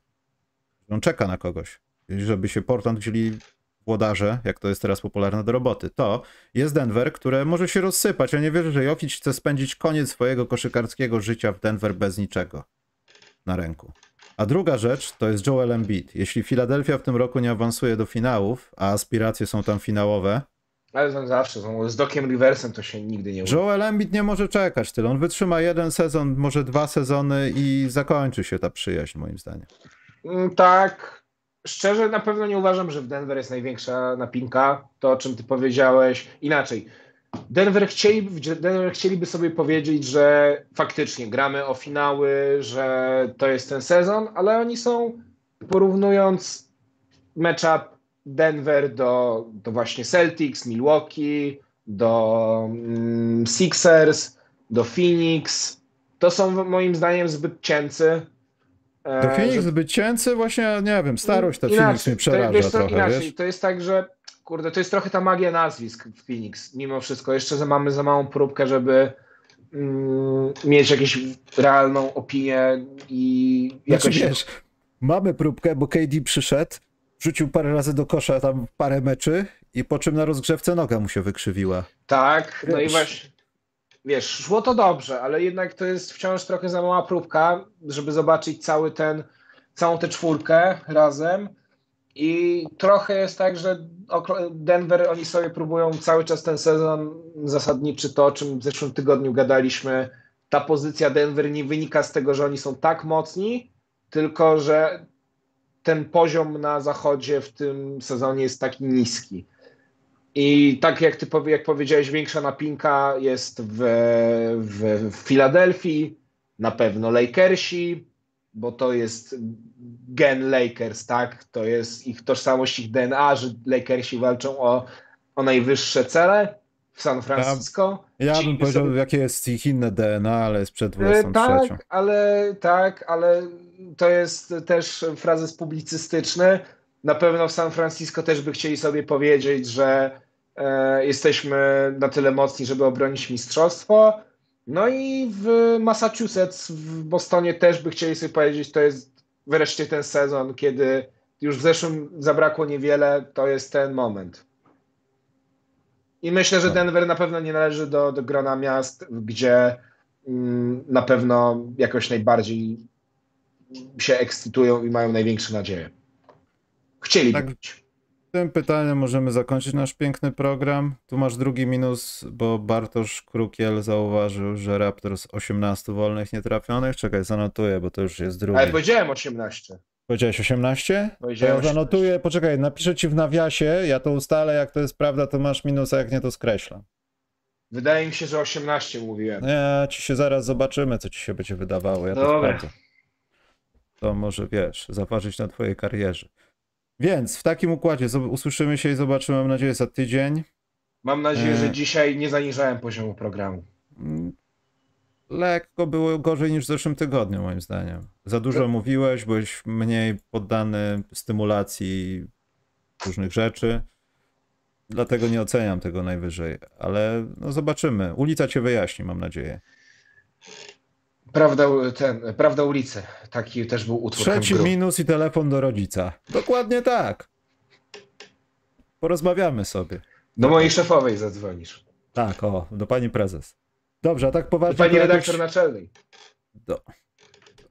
On czeka na kogoś, żeby się Portland wzięli włodarze, jak to jest teraz popularne do roboty, to jest Denver, które może się rozsypać. Ja nie wierzę, że Jokic chce spędzić koniec swojego koszykarskiego życia w Denver bez niczego na ręku. A druga rzecz to jest Joel Embiid. Jeśli Philadelphia w tym roku nie awansuje do finałów, a aspiracje są tam finałowe, ale to zawsze są. Z Dokiem Riversem to się nigdy nie uda. Joel Embiid nie może czekać tyle. On wytrzyma jeden sezon, może dwa sezony i zakończy się ta przyjaźń, moim zdaniem. Mm, tak, szczerze na pewno nie uważam, że w Denver jest największa napinka. To, o czym ty powiedziałeś. Inaczej. Denver, chcieli, Denver chcieliby sobie powiedzieć, że faktycznie gramy o finały, że to jest ten sezon, ale oni są, porównując matchup Denver do, do właśnie Celtics, Milwaukee, do mm, Sixers, do Phoenix, to są moim zdaniem zbyt cięcy to Phoenix że... zbycięcy właśnie, nie wiem, starość ta Phoenix mnie przeraża to, wiesz, trochę, inaczej, wiesz? To jest tak, że kurde, to jest trochę ta magia nazwisk w Phoenix, mimo wszystko. Jeszcze że mamy za małą próbkę, żeby mm, mieć jakąś realną opinię i znaczy, jakoś... Znaczy, wiesz, mamy próbkę, bo KD przyszedł, rzucił parę razy do kosza tam parę meczy i po czym na rozgrzewce noga mu się wykrzywiła. Tak, wiesz. no i właśnie wiesz, szło to dobrze, ale jednak to jest wciąż trochę za mała próbka, żeby zobaczyć cały ten, całą tę czwórkę razem. I trochę jest tak, że Denver, oni sobie próbują cały czas ten sezon zasadniczy, to o czym w zeszłym tygodniu gadaliśmy. Ta pozycja Denver nie wynika z tego, że oni są tak mocni, tylko że ten poziom na zachodzie w tym sezonie jest taki niski. I tak jak ty jak powiedziałeś, większa napinka jest w, w, w Filadelfii, na pewno Lakersi, bo to jest gen Lakers, tak? To jest ich tożsamość, ich DNA, że Lakersi walczą o, o najwyższe cele. w San Francisco. Ja Ci bym powiedział, sobie- jakie jest ich inne DNA, ale jest przed E, 23. Tak, ale tak, ale to jest też frazes publicystyczny. Na pewno w San Francisco też by chcieli sobie powiedzieć, że jesteśmy na tyle mocni, żeby obronić mistrzostwo. No i w Massachusetts, w Bostonie też by chcieli sobie powiedzieć, to jest wreszcie ten sezon, kiedy już w zeszłym zabrakło niewiele, to jest ten moment. I myślę, że Tak. Denver na pewno nie należy do, do grona miast, gdzie mm, na pewno jakoś najbardziej się ekscytują i mają największe nadzieje. Chcieliby Tak. być. Tym pytaniem możemy zakończyć nasz piękny program. Tu masz drugi minus, bo Bartosz Krukiel zauważył, że Raptors 18 wolnych nietrafionych. Czekaj, zanotuję, bo to już jest drugi. Ale powiedziałem 18. Powiedziałeś 18? To Powiedziałem ja zanotuję, poczekaj, napiszę ci w nawiasie, ja to ustalę, jak to jest prawda, to masz minus, a jak nie, to skreślam. Wydaje mi się, że 18 mówiłem. Ja ci się zaraz zobaczymy, co ci się będzie wydawało. Ja to Dobra. sprawdzę. To może wiesz, zaważyć na twojej karierze. Więc w takim układzie usłyszymy się i zobaczymy, mam nadzieję, za tydzień. Mam nadzieję, że E. dzisiaj nie zaniżałem poziomu programu. Mm, Lekko było gorzej niż w zeszłym tygodniu, moim zdaniem. Za dużo mówiłeś, byłeś mniej poddany stymulacji różnych rzeczy. Dlatego nie oceniam tego najwyżej, ale no zobaczymy. Ulica cię wyjaśni, mam nadzieję. Prawda, ten, prawda ulicy. Taki też był utwór Trzeci minus i telefon do rodzica. Dokładnie tak. Porozmawiamy sobie. Do mojej szefowej zadzwonisz. Tak, o, do pani prezes. Dobrze, a tak Do poważnie. pani to jakoś- redaktor naczelnej. Do...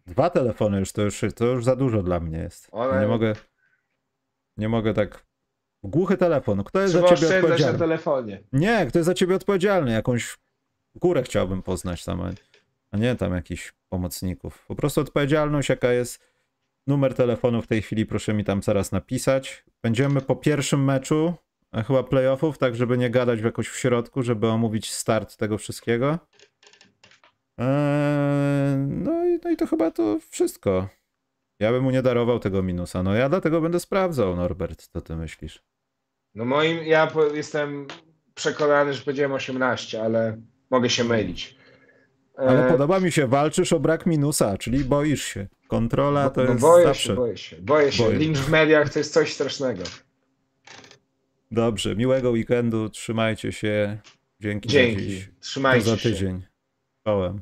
Dwa telefony już to, już to już za dużo dla mnie jest. Nie mogę. Nie mogę tak. Głuchy telefon. Kto jest Trzeba za ciebie odpowiedzialny? telefonie. Nie, kto jest za ciebie odpowiedzialny? Jakąś górę chciałbym poznać tam, a- nie tam jakichś pomocników. Po prostu odpowiedzialność, jaka jest. Numer telefonu w tej chwili proszę mi tam zaraz napisać. Będziemy po pierwszym meczu, a chyba playoffów, tak żeby nie gadać jakoś w środku, żeby omówić start tego wszystkiego. Eee, no, i, no i to chyba to wszystko. Ja bym mu nie darował tego minusa. No ja dlatego będę sprawdzał, Norbert, co ty myślisz? No moim, ja jestem przekonany, że powiedziałem 18, ale mogę się mylić. Ale E, podoba mi się, walczysz o brak minusa, czyli boisz się. Kontrola to no jest boję zawsze. się, boję się, boję się. Boję. W mediach to jest coś strasznego. Dobrze, miłego weekendu, trzymajcie się. Dzięki, za Dzięki. Trzymajcie za się. tydzień. Czołem.